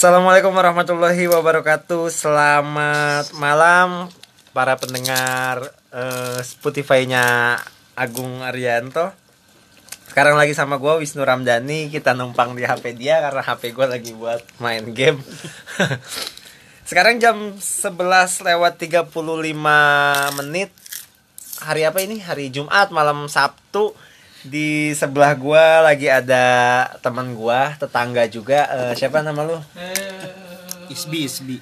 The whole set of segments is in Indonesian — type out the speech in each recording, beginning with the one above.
Assalamualaikum warahmatullahi wabarakatuh. Selamat malam para pendengar eh, Spotify-nya Agung Arianto. Sekarang lagi sama gue Wisnu Ramdhani. Kita numpang di HP dia karena HP gue lagi buat main game. Sekarang jam 11 lewat 35 menit. Hari apa ini? Hari Jumat malam Sabtu. Di sebelah gua lagi ada teman gua, tetangga juga. Eh, siapa nama lu? Isbi Isbi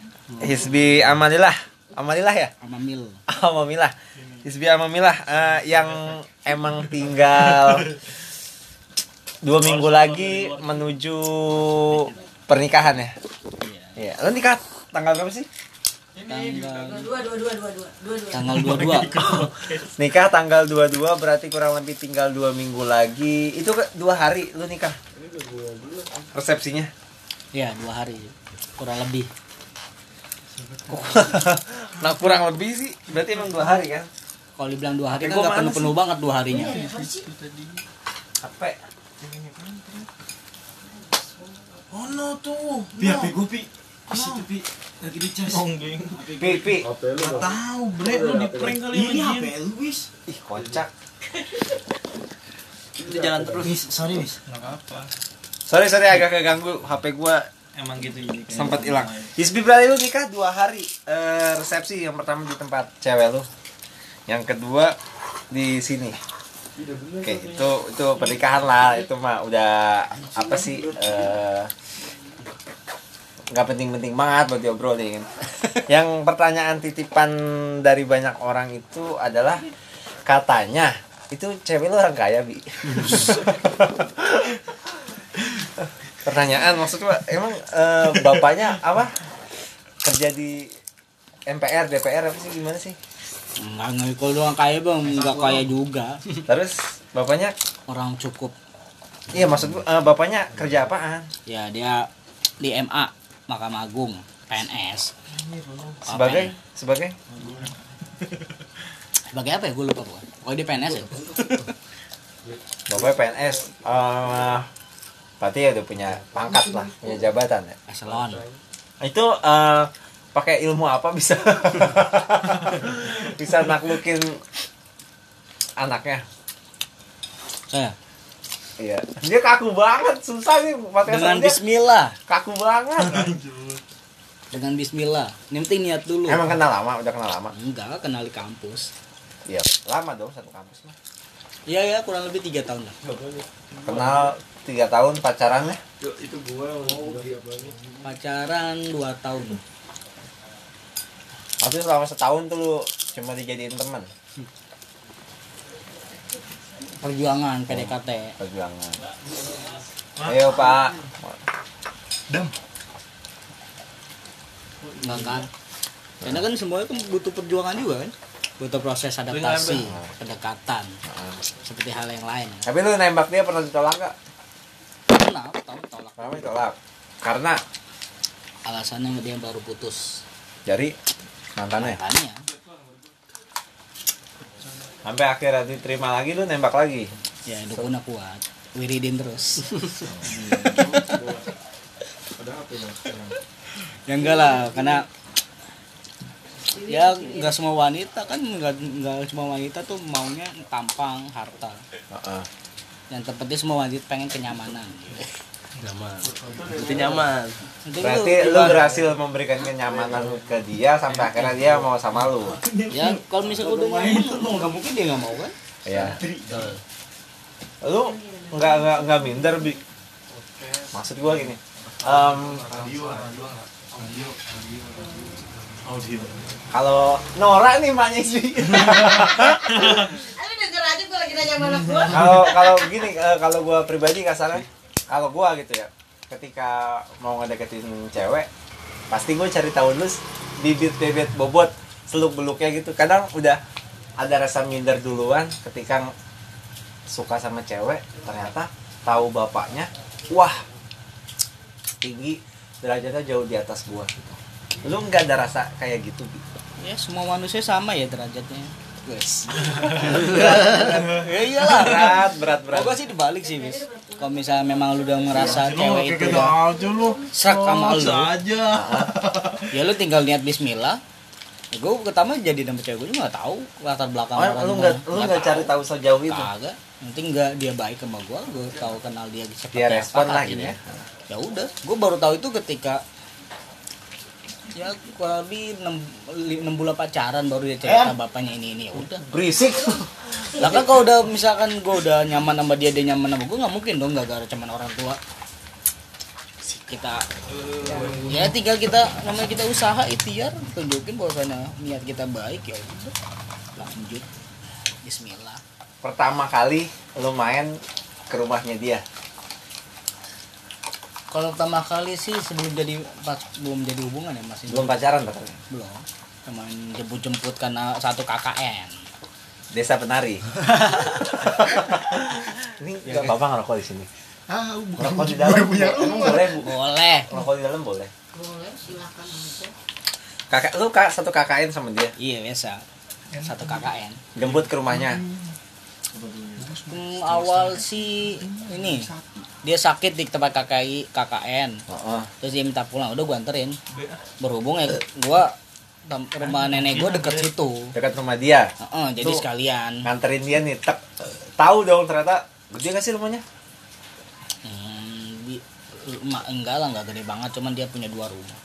Hisbi Amanillah. Amanillah ya? Amamil Amamilah. Hisbi Amamilah eh, yang emang tinggal dua minggu lagi menuju pernikahan ya. Iya. Lo nikah tanggal berapa sih? Tanggal dua dua dua dua dua dua dua tanggal 22 Nikah tanggal 22 berarti kurang lebih tinggal dua minggu lagi. Itu dua hari lu nikah. Resepsinya. ya dua hari kurang lebih nah kurang lebih sih berarti emang dua hari kan? kalau dibilang dua hari kan nggak mana penuh penuh banget dua harinya Apa? Oh no tuh. Pi HP gue pi. Di situ pi. Lagi di cas. Pi, pi. Gak tahu bre lu di prank kali Ini HP lu wis. Ih, kocak. itu jalan terus Wis, sorry wis. Sorry, sorry agak keganggu HP gua Emang gitu jadi sempat hilang. Hisbi berarti lu nikah dua hari. Eh, resepsi yang pertama di tempat cewek lu. Yang kedua di sini. Oke, itu itu pernikahan lah. Itu mah udah apa sih? Eh nggak penting-penting banget buat diobrolin. Yang pertanyaan titipan dari banyak orang itu adalah katanya itu cewek lu orang kaya bi. Pertanyaan maksud gua emang eh, bapaknya apa kerja di MPR DPR apa sih gimana sih? nggak nggak kalau doang kaya bang nggak kaya juga Terus bapaknya orang cukup iya maksud gua eh, bapaknya kerja apaan? ya dia di MA Mahkamah Agung PNS Sebagai? Sebagai? Sebagai apa ya? Gue lupa pokoknya oh dia PNS ya? Bapaknya PNS. eh berarti ya udah punya pangkat lah, punya jabatan ya. eselon. Itu eh pakai ilmu apa bisa? Bisa naklukin anaknya? saya Iya. Dia kaku banget, susah nih pakai dengan dia Bismillah kaku banget. dengan Bismillah ini penting niat dulu Emang kenal lama, udah kenal lama. enggak kenal di kampus Iya, lama dong satu kampus mah. iya ya kurang lebih tiga tahun lah Kenal tiga tahun pacarannya. pacaran dua tahun Tapi selama setahun tuh lu cuma dijadiin teman perjuangan PDKT perjuangan. Ayo Pak. enggak kan karena kan semuanya kan butuh perjuangan juga kan butuh proses adaptasi pendekatan seperti hal yang lain Tapi lu nembak dia pernah ditolak gak? kenapa tahu tolak Kenapa ditolak? Karena alasannya dia baru putus dari mantannya. makanya Sampai akhirnya diterima lagi lu nembak lagi. ya dukuna kuat. Wiridin terus. Ya enggak lah karena ya enggak semua wanita kan enggak enggak semua wanita tuh maunya tampang harta. Heeh. yang terpenting semua wanita pengen kenyamanan Itu nyaman. Berarti lu berhasil memberikan kenyamanan ke dia sampai akhirnya dia mau sama lu. ya kalau misalnya udah nyaman nggak mungkin dia nggak mau kan Iya. Lu nggak nggak nggak minder bi. Maksud gua gini. em, kalau Nora nih maknya sih. Kalau kalau gini eh, kalau gua pribadi kasarnya kalau gua gitu ya ketika mau ngedeketin cewek pasti gue cari tahu dulu bibit-bibit bobot seluk beluknya gitu. Kadang udah ada rasa minder duluan ketika suka sama cewek ternyata tahu bapaknya wah tinggi derajatnya jauh di atas gua gitu. lu nggak ada rasa kayak gitu Bi? ya semua manusia sama ya derajatnya. Guys ya iyalah. Berat berat berat. Gua sih dibalik sih bis kalau misalnya memang lu udah ngerasa Lu cewek itu gitu udah aja lu. serak sama Oh, lu. aja. ya lu tinggal niat bismillah ya gue pertama jadi nama cewek gue juga gak tahu latar belakang Oh, lu nggak lu nggak cari tahu sejauh itu. kagak nanti nggak dia baik sama gue gue tahu kenal dia seperti Dia apa respon lah hatinya. gitu ya. ya udah gue baru tahu itu ketika ya kurang lebih 6, bulan pacaran baru dia cerita bapaknya ini ini ya udah. Berisik. lah kan kalau udah misalkan gue udah nyaman sama dia dia nyaman sama gue nggak mungkin dong nggak gara cuman orang tua. Kita ya tinggal kita namanya kita usaha ikhtiar tunjukin bahwasanya niat kita baik ya udah. Lanjut. Bismillah. Pertama kali lu main ke rumahnya dia. Kalau pertama kali sih sebelum jadi pas belum jadi hubungan ya masih Belum pacaran katanya. belum cuman jemput jemput karena satu KKN Desa Penari. Ini nggak apa-apa ngerokok di sini. Ah, Ngerokok di dalam punya emang boleh bu? boleh Ngerokok di dalam boleh. Boleh silakan. Kakak lu kak satu KKN sama dia. iya biasa satu KKN Jemput ke rumahnya. Hmm, awal sih ini dia sakit di tempat KKI KKN Oh, terus dia minta pulang udah gua anterin berhubung ya gua tem- rumah nenek gua deket situ dekat rumah dia. Heeh, jadi Tuh. sekalian Nganterin dia nih. Tek. Tahu dong ternyata gede gak sih rumahnya? hmm, rumah enggak lah enggak gede banget cuman dia punya dua rumah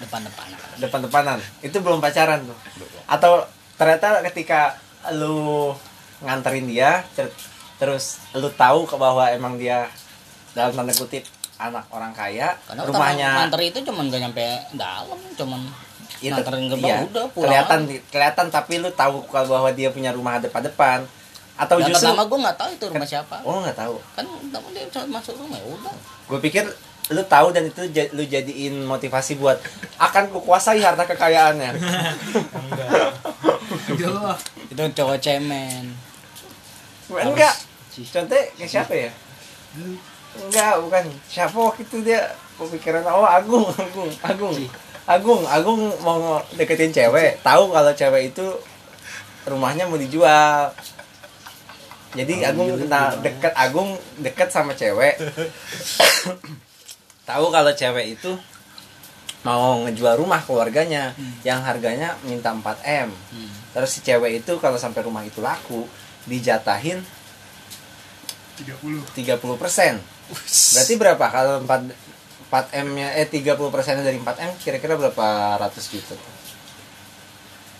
depan depanan Depan-depanan. Itu belum pacaran tuh. Atau ternyata ketika lu nganterin dia terus lu tahu ke bahwa emang dia dalam tanda kutip anak orang kaya. Karena rumahnya nganter itu cuman gak nyampe dalam cuman Iya, nganterin gerbang iya. udah pulang. Kelihatan kelihatan tapi lu tahu kalau bahwa dia punya rumah depan depan atau Dan justru pertama gue nggak tahu itu rumah siapa. Oh nggak tahu. Kan pertama dia cuma masuk rumah ya udah. Gue pikir lu tahu dan itu lu jadiin motivasi buat akan kukuasai harta kekayaannya. Itu cowok cemen. Enggak contohnya kayak siapa ya? Enggak bukan. Siapa waktu itu dia kepikiran oh Agung Agung Agung. Agung Agung mau deketin cewek. Tahu kalau cewek itu rumahnya mau dijual. Jadi Agung kenal deket Agung deket sama cewek. Tahu kalau cewek itu mau ngejual rumah keluarganya yang harganya minta 4 m. Hmm. terus si cewek itu kalau sampai rumah itu laku dijatahin 30. 30 persen. Berarti berapa? Kalau 4 4 m nya eh 30 persen dari 4 m kira-kira berapa ratus juta?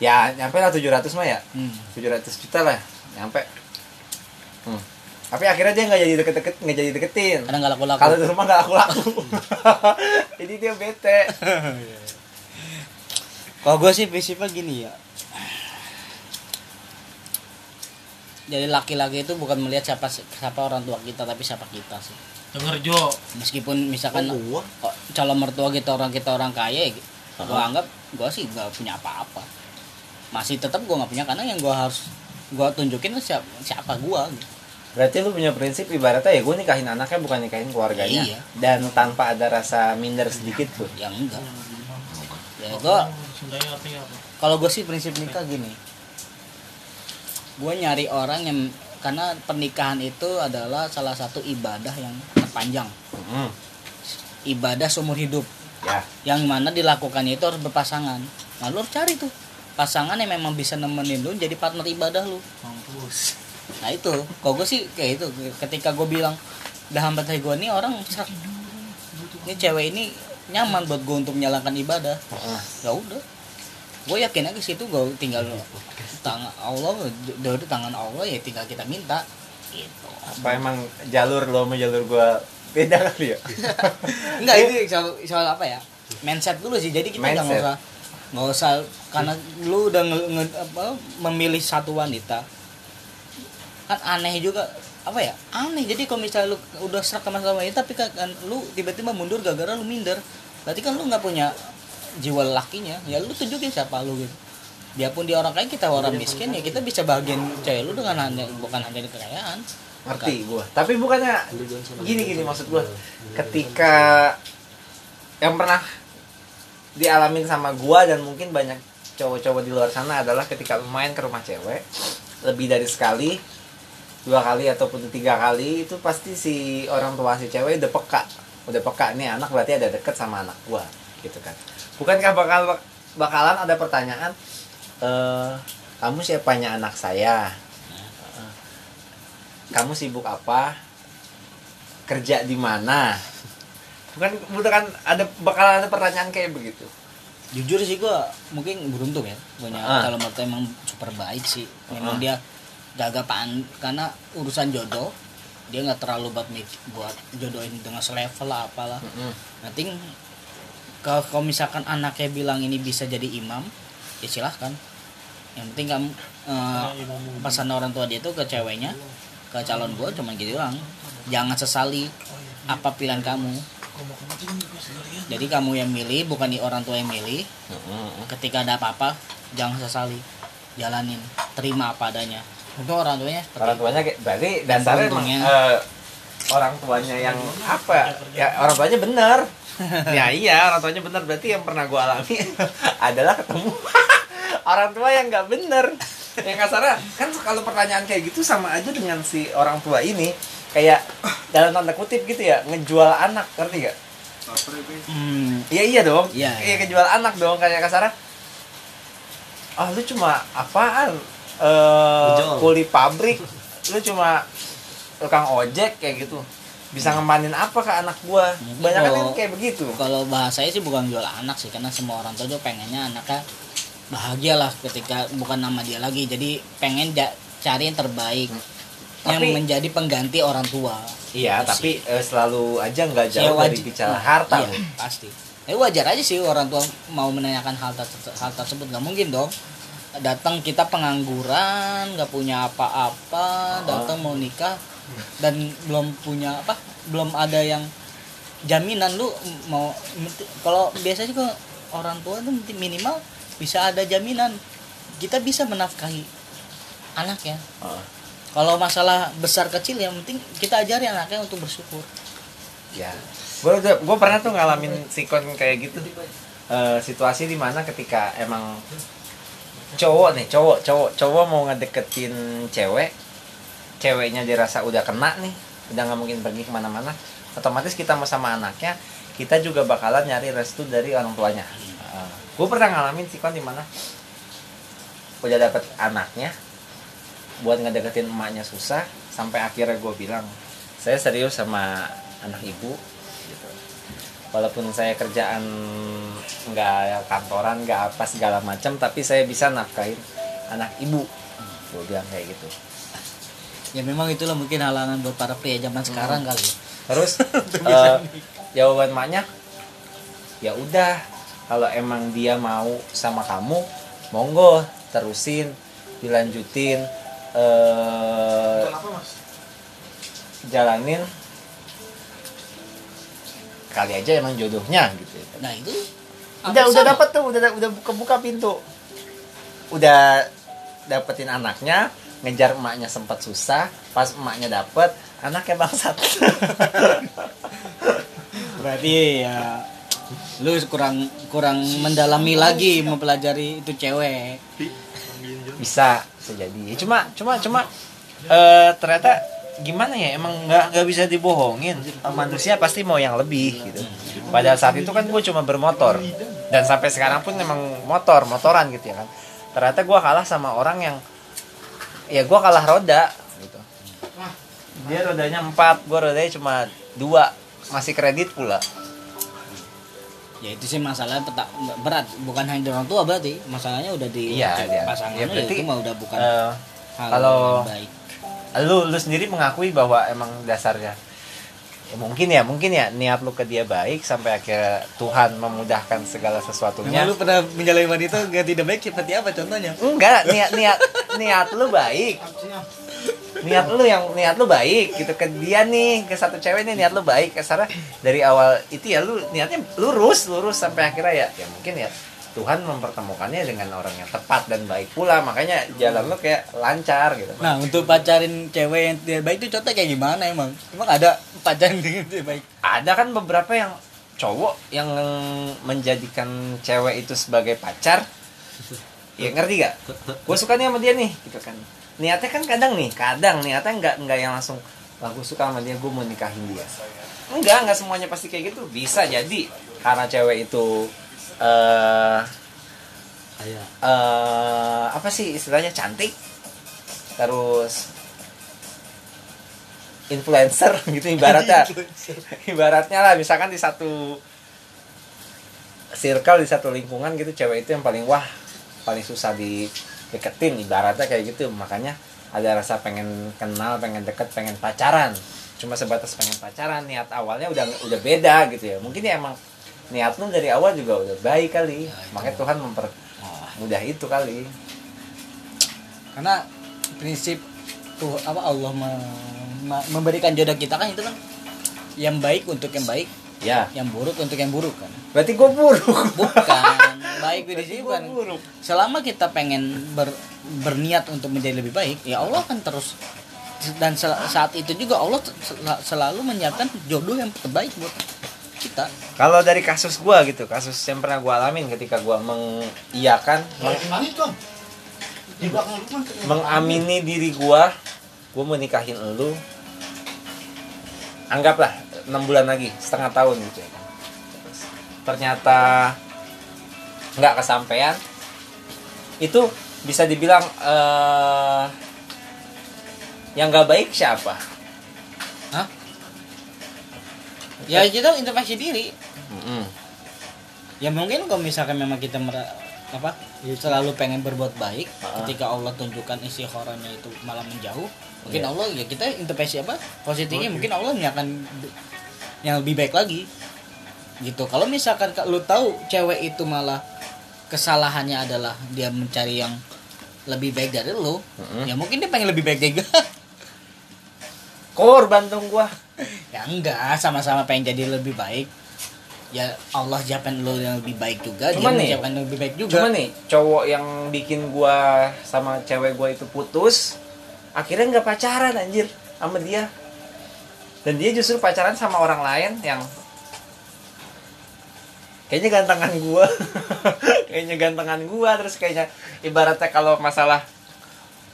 Ya nyampe lah 700 mah ya. Hmm. 700 juta lah nyampe. Hmm. tapi akhirnya dia nggak jadi deket-deket nggak jadi deketin. Karena nggak laku-laku? Kalau di rumah nggak laku-laku. Jadi dia bete. Kalau gue sih prinsipnya gini ya jadi laki-laki itu bukan melihat siapa siapa orang tua kita tapi siapa kita sih Denger Jo. meskipun misalkan Oh, gua? oh, calon mertua kita orang kita orang kaya ya, gue anggap gue sih gak punya apa-apa masih tetap gue nggak punya karena yang gue harus gue tunjukin siapa siapa gue gitu. berarti lu punya prinsip ibaratnya ya gue nikahin anaknya bukan nikahin keluarganya Iya. dan tanpa ada rasa minder sedikit tuh ya enggak ya gue Sundanya artinya apa? kalau gue sih prinsip nikah gini gue nyari orang yang karena pernikahan itu adalah salah satu ibadah yang terpanjang. Hmm, ibadah seumur hidup. Ya. Yang mana dilakukannya itu harus berpasangan. Nah lu harus cari tuh. Pasangan yang memang bisa nemenin lu jadi partner ibadah lu. Mampus. nah itu. Kalau gue sih kayak itu. Ketika gue bilang dah hambat gue nih orang ini cewek ini nyaman buat gue untuk menjalankan ibadah. Heeh. ya udah gue yakin aja ke situ gue tinggal tangan Allah dari tangan Allah ya tinggal kita minta. Gitu. Apa emang jalur lo sama jalur gue beda kali ya? Enggak itu soal, soal apa ya? Mindset dulu sih jadi kita nggak usah nggak usah karena lu udah nge- nge- apa, memilih satu wanita kan aneh juga apa ya? Aneh jadi kalau misalnya lu udah serak sama satu wanita tapi kan, kan lu tiba-tiba mundur gara-gara lu minder berarti kan lu nggak punya jiwa lelakinya ya lu tunjukin siapa lu gitu. Biarpun dia orang kaya kita orang miskin ya kita bisa bagian cewek lu dengan hanya bukan hanya di kekayaan. Ngerti gue tapi bukannya gini gini maksud gue ketika yang pernah dialamin sama gue dan mungkin banyak cowok-cowok di luar sana adalah ketika main ke rumah cewek lebih dari sekali dua kali ataupun tiga kali itu pasti si orang tua si cewek udah peka. Udah peka nih anak berarti ada deket sama anak gua gitu kan. Bukankah bakal bakalan ada pertanyaan eh kamu siapanya anak saya? Eh, kamu sibuk apa? Kerja di mana? Bukan bukan kan ada bakal ada pertanyaan kayak begitu. Jujur sih gua mungkin beruntung ya punya Ah. calon mertua emang super baik sih. Memang Ah. dia jaga pan karena urusan jodoh dia nggak terlalu buat buat jodohin dengan selevel lah apalah. Mm-mm. nanti kalau kalau misalkan anaknya bilang ini bisa jadi imam ya silahkan. Yang penting kamu eh, pesan orang tua dia tuh ke ceweknya ke calon gua cuman gitu doang. Jangan sesali apa pilihan kamu. Jadi kamu yang milih bukan di orang tua yang milih. Ketika ada apa-apa jangan sesali. Jalanin terima apa adanya. Itu orang tuanya seperti orang tuanya berarti dasarnya emang eh, orang tuanya yang apa? Ya orang tuanya benar ya iya orang tuanya benar berarti yang pernah gua alami adalah ketemu orang tua yang nggak bener yang kasarnya kan kalau pertanyaan kayak gitu sama aja dengan si orang tua ini kayak dalam tanda kutip gitu ya ngejual anak ngerti gak? hmm, Iya iya dong. Iya, Iya kejual anak dong kayak kasarnya. Ah lu cuma apaan? Eh kuli pabrik. Lu cuma tukang ojek kayak gitu. Bisa ngemanin apa ke anak gua? Banyak kan Kalau- kayak begitu. kalau bahasanya sih bukan jual anak sih karena semua orang tua tuh pengennya anaknya bahagia lah ketika bukan nama dia lagi jadi pengen ja- cari yang terbaik yang Tapi- menjadi pengganti orang tua Iya, Itu tapi sih. eh, selalu aja nggak Ya, jauh dari wajib- bicara harta. iya, pasti eh wajar aja sih orang tua mau menanyakan hal, ter- hal tersebut nggak mungkin dong datang kita pengangguran nggak punya apa-apa datang mau nikah dan belum punya apa belum ada yang jaminan lu mau kalau biasanya juga orang tua tuh minimal bisa ada jaminan kita bisa menafkahi anaknya Oh, kalau masalah besar kecil yang penting kita ajari anaknya untuk bersyukur ya. Gue udah gue pernah tuh ngalamin sikon kayak gitu. Eh, situasi di mana ketika emang cowok nih cowok cowok cowok mau ngedeketin cewek ceweknya dirasa udah kena nih udah nggak mungkin pergi ke mana-mana otomatis kita mau sama anaknya kita juga bakalan nyari restu dari orang tuanya. Gue pernah ngalamin sikon di mana udah dapet anaknya buat ngedeketin emaknya susah sampai akhirnya gue bilang saya serius sama anak ibu gitu. Walaupun saya kerjaan nggak kantoran nggak apa segala macam tapi saya bisa nafkahin anak ibu. Gue bilang kayak gitu ya memang itulah mungkin halangan buat para pria zaman sekarang kali ya. terus eh, jawaban maknya? Ya udah kalau emang dia mau sama kamu monggo terusin dilanjutin eh Kenapa mas? jalanin. Kali aja emang jodohnya gitu. Nah itu udah udah dapat tuh udah udah buka buka pintu. Udah dapetin anaknya ngejar emaknya sempat susah pas emaknya dapet anaknya bangsat. Berarti ya lu kurang kurang mendalami lagi mempelajari itu cewek. Bisa bisa jadi. Cuma cuma cuma eh, ternyata gimana ya emang nggak nggak bisa dibohongin. Manusia pasti mau yang lebih gitu. Pada saat itu kan gue cuma bermotor. Dan sampai sekarang pun memang motor motoran gitu ya kan. Ternyata gue kalah sama orang yang ya gue kalah roda gitu. Dia rodanya empat gue rodanya cuma dua. Masih kredit pula. Ya itu sih masalahnya peta- berat. Bukan hanya orang tua berarti masalahnya udah di Iya, iya. pasangan Ya, lu, berarti, itu mah udah bukan Eh, hal kalau- yang baik. lu lu sendiri mengakui bahwa emang dasarnya ya mungkin ya mungkin ya. Niat lu ke dia baik sampai akhirnya Tuhan memudahkan segala sesuatunya. Lu pernah menjalani wanita gak tidak baik? Seperti apa contohnya? Enggak niat niat niat lu baik. Niat lu yang niat lu baik gitu. Ke dia nih ke satu cewek nih niat lu baik. Kasarnya dari awal itu ya lu niatnya lurus lurus sampai akhirnya ya ya mungkin ya Tuhan mempertemukannya dengan orang yang tepat dan baik pula. Makanya jalan lu kayak lancar gitu nah untuk pacarin cewek yang tidak baik itu contoh kayak gimana emang? Emang ada pacaran yang tidak baik? Ada kan beberapa yang cowok yang menjadikan cewek itu sebagai pacar? Ya ngerti gak gue suka nih sama dia nih gitu kan. Niatnya kan kadang nih kadang niatnya nggak nggak yang langsung gue suka sama dia gue mau nikahin dia. Enggak nggak semuanya pasti kayak gitu. Bisa jadi karena cewek itu eh Kayak eh apa sih istilahnya? Cantik? Terus influencer gitu ibaratnya. Ibaratnya lah misalkan di satu circle di satu lingkungan gitu cewek itu yang paling wah paling susah dideketin ibaratnya kayak gitu. Makanya ada rasa pengen kenal pengen deket pengen pacaran. Cuma sebatas pengen pacaran niat awalnya udah udah beda gitu ya. Mungkin ya emang niat lu dari awal juga udah baik kali. Ya, itu. makanya Tuhan memper mudah itu kali. Karena prinsip tuh apa Allah me- me- memberikan jodoh kita kan itu kan yang baik untuk yang baik ya. yang buruk untuk yang buruk kan. Berarti gue buruk. Bukan baik di sini bukan buruk. Selama kita pengen ber- berniat untuk menjadi lebih baik ya Allah akan terus dan sel- saat itu juga Allah sel- selalu menyiapkan jodoh yang terbaik buat kita. Kalau dari kasus gua gitu kasus yang pernah gua alamin ketika gua mengiyakan meng- rumah. mengamini diri gua gua mau nikahin elu anggaplah enam bulan lagi setengah tahun gitu ya kan. Ternyata nggak kesampaian itu bisa dibilang eh yang nggak baik siapa Hah? Ya kita intervensi diri Mm-mm. ya mungkin kalau misalkan memang kita mera- apa selalu pengen berbuat baik Ah. ketika Allah tunjukkan isi horornya itu malah menjauh mungkin Iya. Allah ya kita intervensi apa positifnya mungkin Allah akan yang lebih baik lagi gitu kalau misalkan ka- lu tahu cewek itu malah kesalahannya adalah dia mencari yang lebih baik dari lu Mm-mm. ya mungkin dia pengen lebih baik juga korban dong gua. Ya enggak sama-sama pengen jadi lebih baik. Ya Allah siapkan lu yang lebih baik juga Cuman dia nih, yang lebih baik juga. Cuma nih cowok yang bikin gua sama cewek gua itu putus akhirnya nggak pacaran anjir sama dia. Dan dia justru pacaran sama orang lain yang kayaknya gantengan gua. Kayaknya gantengan gua terus kayaknya ibaratnya kalau masalah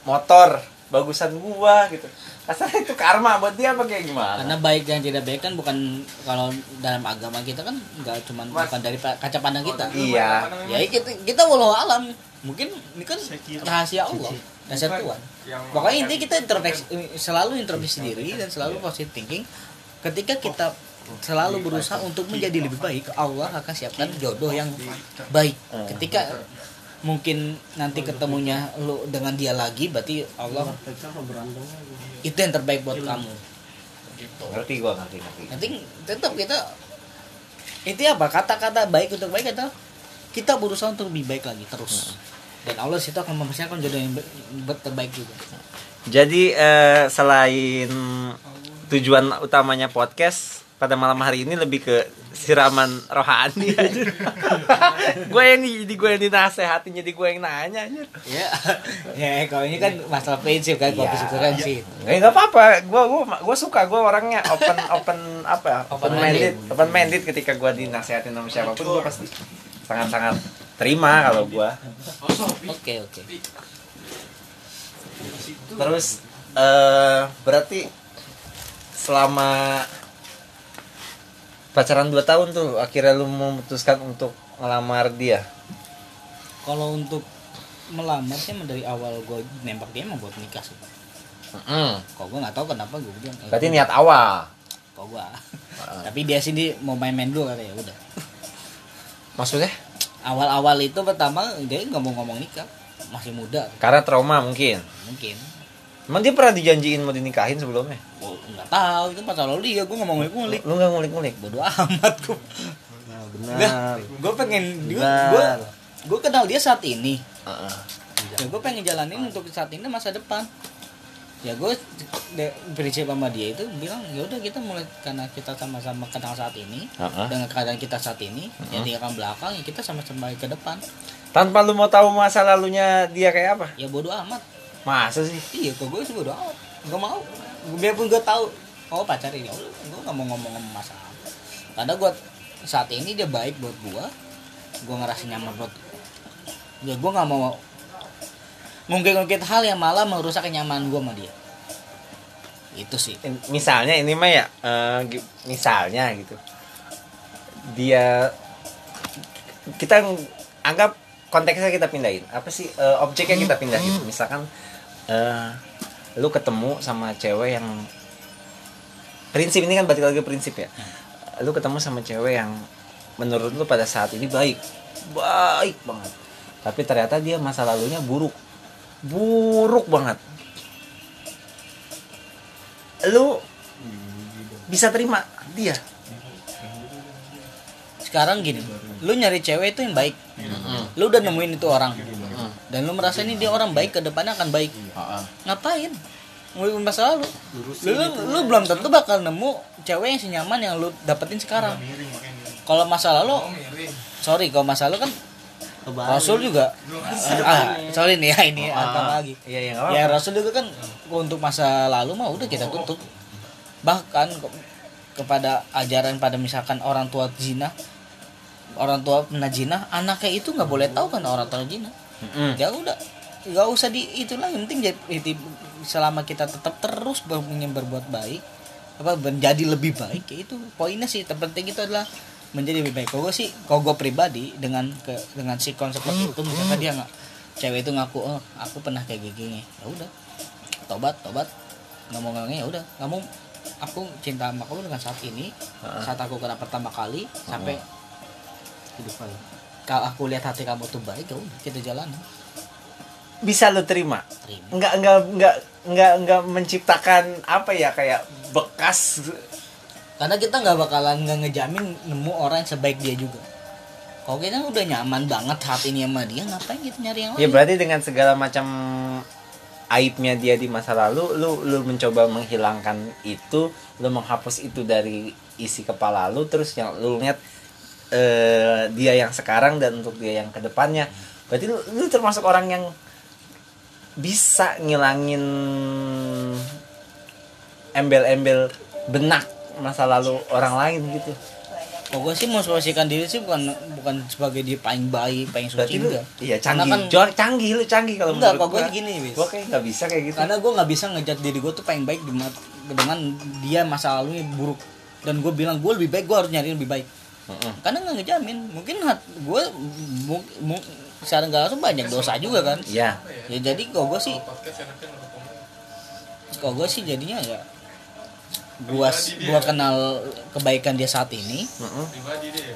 motor bagusan gua gitu Rasanya itu karma buat dia apa kayak gimana? Karena baik dan tidak baik kan bukan kalau dalam agama kita kan nggak cuma bukan dari kaca pandang kita. Iya. ya kita kita walau alam. Mungkin ini kan rahasia Allah dasar Tuhan. pokoknya intinya kita introspeksi selalu introspeksi diri dan selalu positive thinking. Ketika kita selalu berusaha untuk menjadi lebih baik Allah akan siapkan jodoh yang baik. Ketika mungkin nanti ketemunya lu dengan dia lagi berarti Allah itu yang terbaik buat kamu. Ngerti gua ngerti ngerti. Nanti tetap kita itu apa kata-kata baik untuk baik adalah kita berusaha untuk lebih baik lagi terus. Dan Allah situ akan mempersiapkan jodoh yang terbaik juga. Jadi eh, selain tujuan utamanya podcast pada malam hari ini lebih ke siraman rohani aja. gue yang di, gue yang dinasehatin jadi gue yang nanya aja. ya ya kalau ini kan masalah prinsip kan kalau Iya. prinsip kan sih Eh nggak apa-apa, gue gue gue suka gue orangnya open open apa ya, open minded, open minded ketika gue dinasehatin sama siapa pun gue pasti sangat sangat terima kalau gue. oke oke Terus eh berarti selama pacaran 2 tahun tuh akhirnya lu memutuskan untuk ngelamar dia. kalau untuk melamar sih dari awal gue nembak dia emang buat nikah sih Mm. kalau gue nggak tahu kenapa gue bilang eh, Berarti niat awal. kok gue tapi dia sini mau main-main dulu kata ya udah Maksudnya? awal-awal itu pertama dia nggak mau ngomong nikah masih muda Karena trauma mungkin. mungkin Emang dia pernah dijanjiin mau dinikahin sebelumnya? Oh, nggak tahu itu masa lalu dia gue mau ngulik-ngulik Lu nggak ngulik-ngulik? bodoh amat gue Benar. gue pengen gue gue gue kenal dia saat ini Heeh. ya gue pengen jalanin untuk saat ini masa depan ya gue prinsip sama dia itu bilang ya udah kita mulai karena kita sama-sama kenal saat ini Heeh. dengan keadaan kita saat ini yang di akan belakang ya kita sama-sama ke depan Tanpa lu mau tahu masa lalunya dia kayak apa? ya bodoh amat Masa sih? iya kok gue sih amat nggak mau. Biarpun gue tahu oh pacar ini oh, gue nggak mau ngomong-ngomong masalah karena gue saat ini dia baik buat gue gue ngerasa nyaman buat ya gue nggak mau ngungkit-ngungkit hal yang malah merusak kenyamanan gue sama dia. Itu sih. Misalnya ini mah ya eh, misalnya gitu. Dia kita ng- anggap konteksnya kita pindahin. Apa sih eh, objeknya kita pindahin? misalkan eh, lu ketemu sama cewek yang prinsip ini kan balik lagi prinsip ya. Lu ketemu sama cewek yang menurut lu pada saat ini baik. Baik banget. Tapi ternyata dia masa lalunya buruk. Buruk banget. Lu bisa terima? Dia sekarang gini lu nyari cewek itu yang baik. Lu udah nemuin itu orang. Dan lu merasa ini dia orang baik ke depannya akan baik. Ngapain? Ngomongin masa lalu. Lu, lu, lu belum tentu bakal nemu cewek yang senyaman yang lu dapetin sekarang. Kalau masa lalu sorry kalau masa lalu kan Rasul juga. Ah, sorry nih ya ini agama lagi? Iya iya nggak ya apa-apa. Rasul juga kan untuk masa lalu mah udah kita tutup bahkan ke- kepada ajaran pada misalkan orang tua zina orang tua pernah zina anaknya itu nggak boleh tahu kan orang tua zina Mm-mm. ya udah nggak usah di itulah yang penting jadi selama kita tetap terus ingin berbuat baik apa menjadi lebih baik ya itu poinnya sih terpenting itu adalah menjadi lebih baik. Kalau gue sih kalau gue pribadi dengan ke dengan si konsep seperti itu misalkan dia nggak cewek itu ngaku oh aku pernah kayak gini ya udah tobat tobat. Nggak mau ngomongnya ya udah. Kamu aku cinta sama kamu dengan saat ini saat aku kena pertama kali sampai hidup lagi kalau aku lihat hati kamu tuh baik ya udah kita jalan. Bisa lu terima? Terima. Nggak nggak nggak nggak nggak menciptakan apa ya kayak bekas. Karena kita nggak bakalan nggak ngejamin nemu orang yang sebaik dia juga. Kalau kita udah nyaman banget hati ini sama dia ngapain kita nyari yang ya lain? berarti dengan segala macam aibnya dia di masa lalu lu lu mencoba menghilangkan itu lu menghapus itu dari isi kepala lu terus yang lu lihat eh, dia yang sekarang dan untuk dia yang ke depannya berarti lu, lu termasuk orang yang bisa ngilangin embel-embel benak masa lalu orang lain gitu. Kalau gue sih memposisikan diri sih bukan bukan sebagai dia paling baik paling suci enggak. iya Karena canggih. kan- Jo- canggih lu canggih kalau enggak menurut gue gini wis. Gua kayak nggak bisa kayak gitu. Karena gue nggak bisa ngejat diri gue tuh paling baik dengan, dengan dia masa lalunya buruk. Dan gue bilang gue lebih baik gue harus nyari lebih baik Karena nggak ngejamin mungkin hat gue mu- mu- secara nggak langsung banyak dosa juga kan. Iya. ya jadi kalau gue sih kalau gue sih jadinya ya gua gua kenal kebaikan dia saat ini. Mm-mm.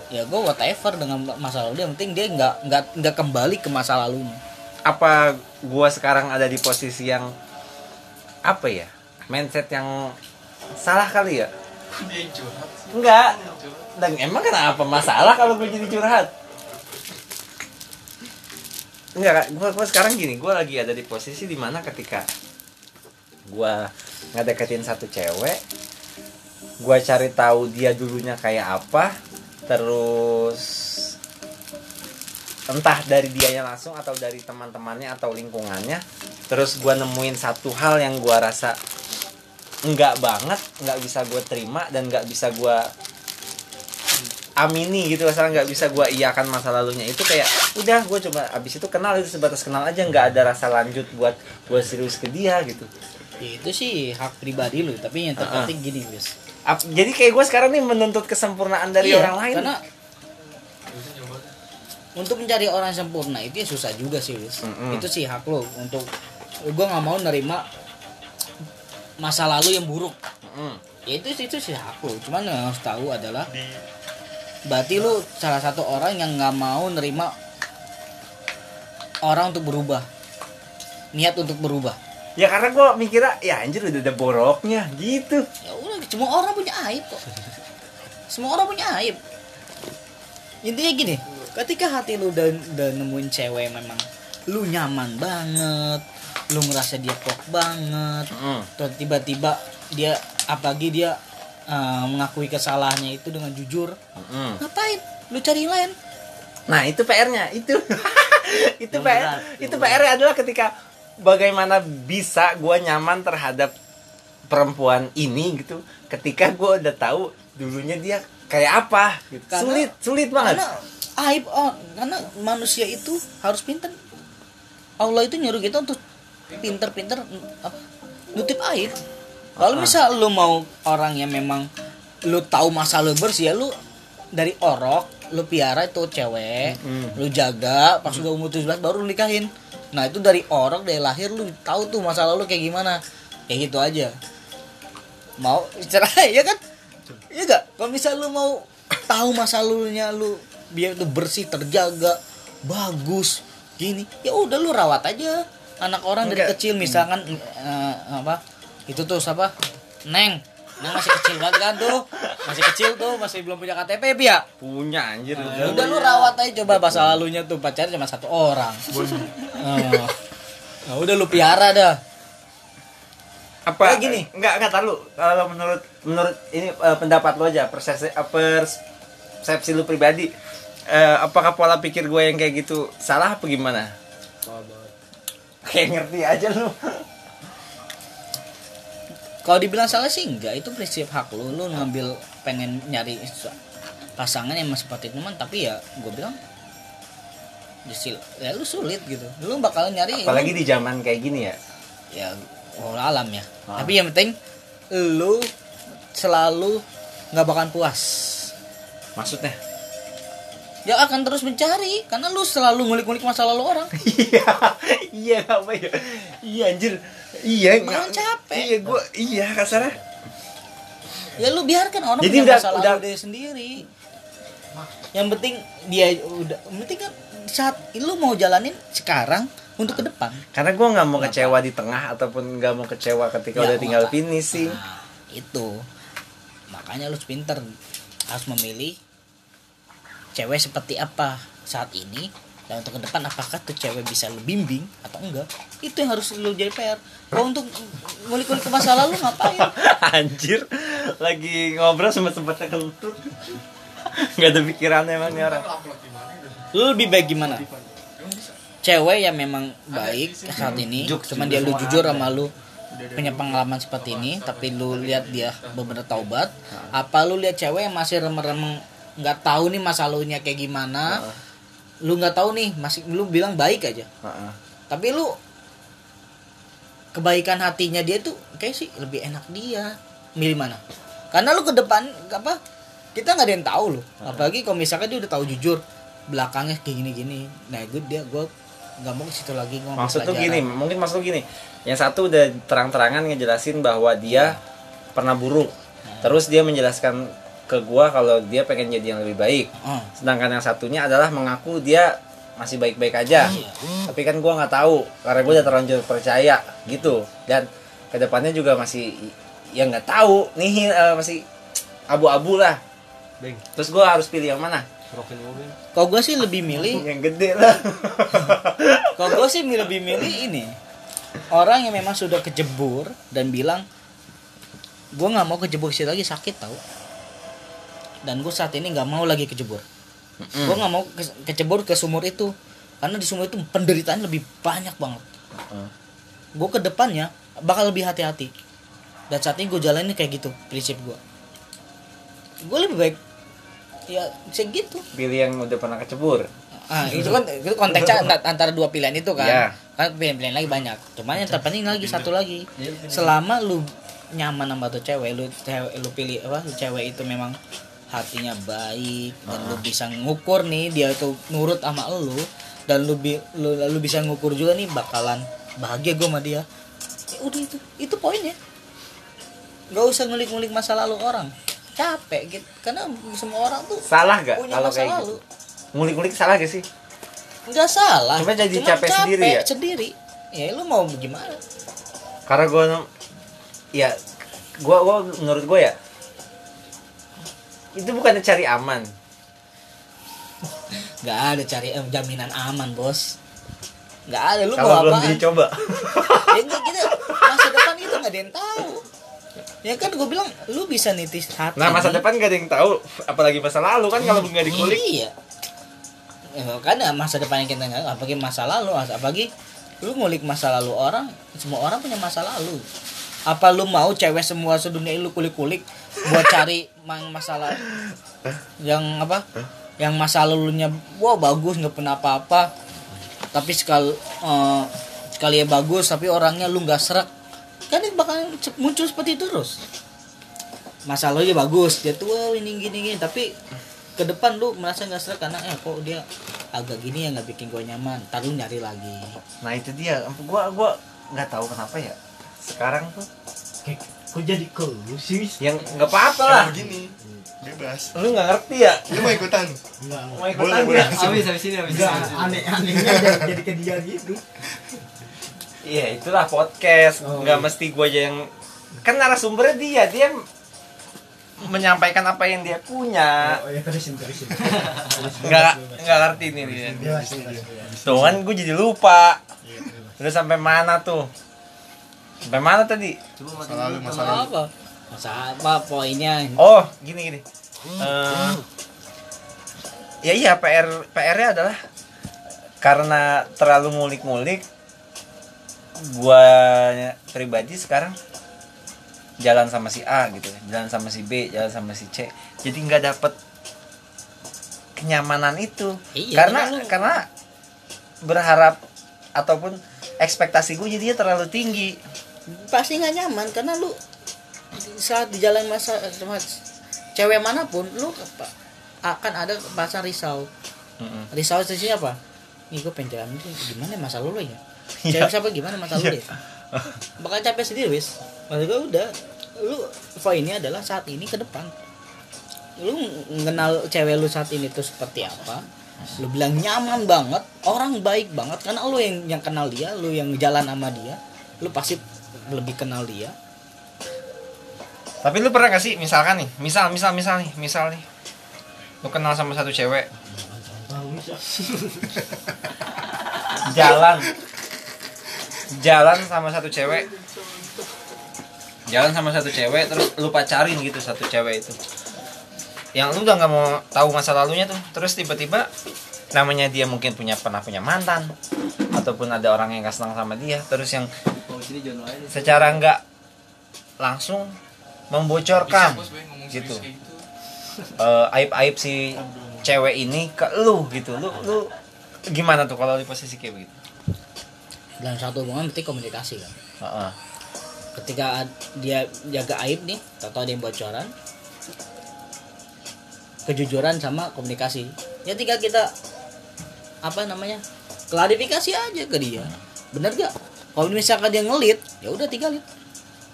ya gue whatever dengan masa lalu dia yang penting dia nggak nggak nggak kembali ke masa lalunya. Apa gua sekarang ada di posisi yang apa ya mindset yang salah kali ya? Enggak dan emang kenapa masalah kalau gue jadi curhat? Enggak gua, gua sekarang gini gua lagi ada di posisi di mana ketika gua ngedeketin satu cewek gua cari tahu dia dulunya kayak apa terus entah dari dianya langsung atau dari teman-temannya atau lingkungannya terus gua nemuin satu hal yang gua rasa enggak banget nggak bisa gue terima dan nggak bisa gua amini gitu misalnya nggak bisa gua iakan masa lalunya. Itu kayak udah gue coba. Abis itu kenal itu sebatas kenal aja nggak ada rasa lanjut buat gue serius ke dia gitu. Ya, itu sih hak pribadi lu tapi yang terpenting gini wis Ap- jadi kayak gue sekarang nih menuntut kesempurnaan dari Iya, orang lain. karena untuk mencari orang sempurna itu ya susah juga sih wis Mm-mm. itu sih hak lo untuk gue nggak mau nerima masa lalu yang buruk. Mm. ya itu itu sih hak lo cuman yang harus tahu adalah berarti lu salah satu orang yang nggak mau nerima orang untuk berubah. Niat untuk berubah. Ya karena gue mikirnya ya anjir udah ada boroknya. Gitu. Ya udah semua orang punya aib kok. Semua orang punya aib. Intinya gini ketika hati lu udah, udah nemuin cewek memang lu nyaman banget lu ngerasa dia klop banget Mm. terus tiba-tiba dia apalagi dia eh, mengakui kesalahannya itu dengan jujur Mm. ngapain? Lu cari yang lain. Nah itu PR-nya itu. Itu Yang PR berat, itu yang PR adalah ketika bagaimana bisa gue nyaman terhadap perempuan ini gitu. Ketika gue udah tahu dulunya dia kayak apa gitu. Karena- sulit sulit banget. karena aib oh, karena manusia itu harus pintar Allah itu nyuruh kita untuk pinter-pinter apa nutip aib kalau misal lu mau orang yang memang lu tahu masa lu bersih ya lu dari orok lu piara itu cewek lu jaga pas udah umur 17 baru lu nikahin. Nah itu dari orok dari lahir lu tahu tuh masa lalu kayak gimana. Kayak gitu aja. Mau cerai ya kan? Iya gak? Kalau misal lu mau tahu masa lalunya lu biar itu bersih terjaga bagus gini ya udah lu rawat aja. Anak orang dari Enggak. kecil misalkan eh, apa itu tuh siapa? Neng. Neng masih kecil banget kan tuh? Masih kecil tuh masih belum punya KTP ya? Punya anjir. Ya udah lu rawat aja coba masa lalunya tuh pacar cuma satu orang. Oh. Nah, udah lu piara dah. Apa? Kayak gini. nggak nggak tahu kalau menurut menurut ini eh, pendapat lo aja persepsi eh, persepsi lu pribadi eh, apakah pola pikir gue yang kayak gitu salah apa gimana? Kayak ngerti aja lu kalau dibilang salah sih enggak itu prinsip hak lu. Lu ngambil pengen nyari pasangan yang seperti teman tapi ya gue bilang Jisil, ya lu sulit gitu. Lu bakal nyari apalagi di zaman kayak gini ya? Ya Allah alam ya. Ah. tapi yang penting lu selalu nggak bakal puas. Maksudnya? Ya akan terus mencari karena lu selalu ngulik-ngulik masa lalu orang. Iya iya apa ya? Iya anjir iya Malah nggak- capek. iya gue iya kasarnya. Ya lu biarkan orang Jadi punya udah- udah- dia sendiri. Yang penting dia udah penting kan saat lu mau jalanin sekarang untuk ke depan. Karena gue nggak mau kecewa di tengah ataupun nggak mau kecewa ketika Ya, udah tinggal maka- finishing. Nah, itu. Makanya lu pinter. Harus memilih cewek seperti apa saat ini dan untuk ke depan apakah tuh cewek bisa lu bimbing atau enggak? Itu yang harus lu jadi PR kalau untuk ngulik-ngulik ke masa lalu ngapain? Anjir, lagi ngobrol sempat sempatnya kentut. Gak ada pikiran emang nih orang. lu lebih baik gimana? Cewek yang memang baik saat ini Juk, cuman dia lu jujur sama lu punya pengalaman seperti ini tapi lu lihat dia benar taubat apa lu lihat cewek yang masih remeng-remeng nggak tahu nih masa lalunya kayak gimana lu nggak tahu nih masih lu bilang baik aja. Heeh. tapi lu kebaikan hatinya dia tuh kayak sih lebih enak dia. Milih mana? Karena lu ke depan apa kita nggak ada yang tahu loh apalagi kalau misalkan dia udah tahu jujur belakangnya kayak gini gini nah gue dia gue nggak mau ke situ lagi gue Maksud tuh gini, mungkin maksud lu gini. Yang satu udah terang-terangan ngejelasin bahwa dia pernah buruk. Terus dia menjelaskan ke gua kalau dia pengen jadi yang lebih baik. oh, Sedangkan yang satunya adalah mengaku dia masih baik-baik aja. Tapi kan gua nggak tahu karena gua udah terlanjur percaya gitu. Dan ke depannya juga masih ya nggak tahu nih eh, masih abu-abu lah. Terus gua harus pilih yang mana? kalau gue sih lebih milih Yang gede lah. kalau gue sih lebih milih ini orang yang memang sudah kejebur dan bilang gue nggak mau kejebur situ lagi sakit tau dan gue saat ini nggak mau lagi kejebur gue nggak mau ke- kecebur ke sumur itu karena di sumur itu penderitaan lebih banyak banget gue ke depannya bakal lebih hati-hati dan saat ini gue jalanin kayak gitu prinsip gue gue lebih baik ya segitu pilih yang udah pernah kecebur. Ah, itu kan itu konteksnya ant- antara dua pilihan itu kan. Iya. Kan pilihan-pilihan lagi banyak. Cuman yang terpenting lagi satu lagi. Selama lu nyaman sama tuh cewek, lu cewek lu pilih apa? Lu cewek itu memang hatinya baik dan lu bisa ngukur nih dia itu nurut sama lu dan lu, bi- lu lu bisa ngukur juga nih bakalan bahagia gue sama dia. Ya udah itu. Itu poinnya. Gak usah ngulik-ngulik masa lalu orang. Capek gitu. Karena semua orang tuh Salah gak punya kalau masa kayak lalu. gitu? Ngulik-ngulik salah gak sih? Nggak salah. Cuma jadi capek sendiri ya? sendiri. Ya lu mau gimana? Karena gue ya gue gua menurut gue ya itu bukannya cari aman Nggak ada cari eh, jaminan aman bos. Nggak ada lu kalau mau belum apaan? dicoba ya enggak gitu. Masa depan itu nggak ada yang tahu. Ya kan gue bilang lu bisa nitis hati. nah masa depan gak ada yang tahu apalagi masa lalu kan kalau nggak dikulik Iya. Ya, kan masa depan yang kita nggak apalagi masa lalu apalagi lu ngulik masa lalu orang semua orang punya masa lalu apa lu mau cewek semua sedunia ini lu kulik-kulik buat cari masalah yang apa? Yang masa lalunya wah bagus nggak pernah apa-apa. Tapi sekali eh, sekali ya bagus tapi orangnya lu nggak serak. Kan itu bakal muncul seperti itu terus. Masalahnya bagus dia "Wow, ini gini gini. Tapi ke depan lu merasa nggak serak karena eh kok dia agak gini ya nggak bikin gue nyaman. Ntar lu nyari lagi. Nah itu dia. Gua gua nggak tahu kenapa ya sekarang tuh Kayak, kok jadi ke lu sih yang nggak apa-apa lah. Begini bebas. Lu nggak ngerti ya? Lu mau ikutan? Enggak mau ikutan boleh ya Habis habis ini habis enggak ini. aneh anehnya jadi, jadi ke dia gitu. Iya itulah podcast. Oh, nggak iya. mesti gua aja yang kan narasumbernya dia dia menyampaikan apa yang dia punya. Oh ya terusin terusin. Nggak nggak ngerti nih dia. Tuh kan gue jadi lupa. Udah sampai mana tuh sampai mana tadi? Coba Masa lalu, masa lalu. apa? masa apa poinnya? Oh gini gini. Eh, ya iya PR PR-nya adalah karena terlalu ngulik-ngulik gua pribadi sekarang jalan sama si A gitu ya, jalan sama si B jalan sama si C. Jadi nggak dapet kenyamanan itu. Iya, karena karena lu- karena berharap ataupun ekspektasi gue jadinya terlalu tinggi pasti nggak nyaman karena lu saat di jalan masa cewek mana pun lu apa- akan ada perasaan risau. Mm-mm. risau itu apa? Nih gue pengen jalan gimana masa lu ya cewek siapa gimana masa lu ya bakal capek sendiri wis. Maksud gue udah lu ini adalah saat ini ke depan. Lu mengenal cewek lu saat ini tuh seperti apa lu bilang nyaman banget orang baik banget karena lu yang yang kenal dia lu yang jalan sama dia lu pasti lebih kenal dia Tapi lu pernah gak sih misalkan nih, misal misal misal nih, misal nih. Lu kenal sama satu cewek, jalan jalan sama satu cewek. Jalan sama satu cewek terus lu pacarin gitu satu cewek itu. Yang lu udah nggak mau tahu masa lalunya tuh. Terus tiba-tiba namanya dia mungkin punya pernah punya mantan ataupun ada orang yang gak senang sama dia terus yang Sini John aja. secara nggak langsung membocorkan gitu. eh, aib-aib si cewek ini ke lu gitu. Lu lu gimana tuh kalau di posisi kayak begitu? Dalam satu hubungan berarti komunikasi kan? Heeh. ketika dia jaga aib nih atau ada yang bocoran kejujuran sama komunikasi. Ya tinggal kita apa namanya klarifikasi aja ke dia. Bener gak kalau misalkan dia ngelit ya udah tinggalin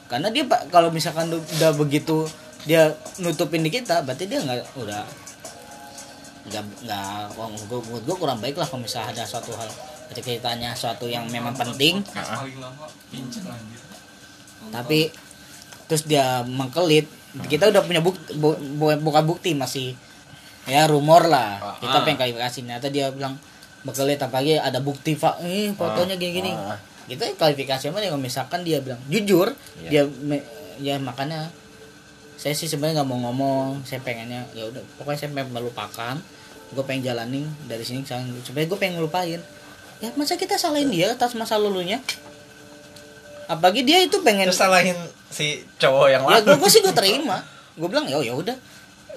karena dia pak kalau misalkan udah begitu dia nutupin di kita berarti dia nggak udah nggak nggak wah, gua kurang baik lah kalau misalnya ada suatu hal ketika ditanya suatu yang memang penting. Tapi terus dia mengkelit kita udah punya bukti bu- bu- bukan bukti masih ya rumor lah. Kita Ah. pengen klarifikasi. Ternyata dia bilang mengkelit apalagi ada bukti pak. Eh fotonya gini gini Kita klarifikasi dia kalau misalkan dia bilang jujur Iya. dia me- ya makanya saya sih sebenarnya nggak mau ngomong saya pengennya ya udah pokoknya saya pengen melupakan gue pengen jalanin dari sini ke sana. sebenarnya gue pengen ngelupain. Ya masa kita salahin dia atas masa lalunya apalagi dia itu pengen terus salahin si cowok yang ya lalu gue sih gue terima. Gue bilang ya ya udah.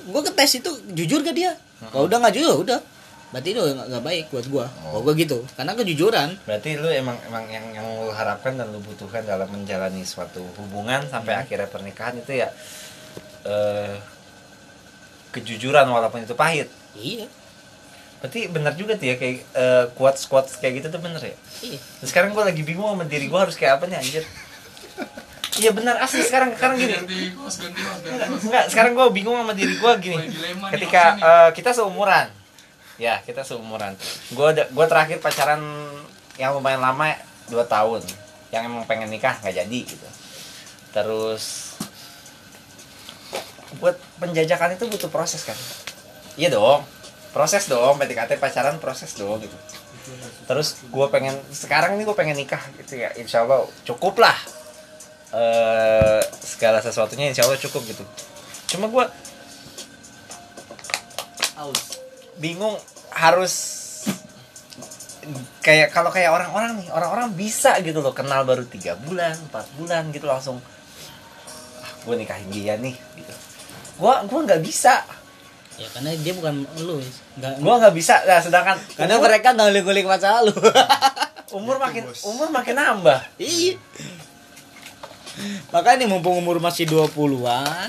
Gue ke tes itu jujur gak dia? Kalau udah nggak jujur ya udah berarti itu nggak baik buat gue kalau gue gitu. Karena kejujuran. Berarti lu emang emang yang yang lu harapkan dan lu butuhkan dalam menjalani suatu hubungan sampai akhirnya pernikahan itu ya eh kejujuran walaupun itu pahit. Iya. Berarti benar juga tuh ya kayak eh, quotes quotes kayak gitu tuh bener ya? Iya. Terus sekarang gue lagi bingung sama diri gue harus kayak apa nih anjir? Iya benar. Asli sekarang sekarang gini. Enggak, sekarang gue bingung sama diri gue gini. Ketika eh, kita seumuran Ya kita seumuran. Gue gue terakhir pacaran yang lumayan lama 2 tahun. Yang emang pengen nikah nggak jadi gitu. Terus Buat penjajakan itu butuh proses kan? Iya dong. Proses dong PDKT pacaran proses dong gitu. Terus gue pengen sekarang ini gue pengen nikah gitu ya. Insya Allah cukup lah. Eh segala sesuatunya insya Allah cukup gitu. Cuma gue. Bingung harus kayak kalau kayak orang-orang nih orang-orang bisa gitu loh kenal baru tiga bulan empat bulan gitu langsung ah, gue nikahin dia nih gitu gue gue nggak bisa ya karena dia bukan lu Wis. nggak Gua nggak bisa. Nah, sedangkan karena umur, mereka nggak ngulik masa lalu umur makin umur makin nambah. iya makanya mumpung umur masih 20-an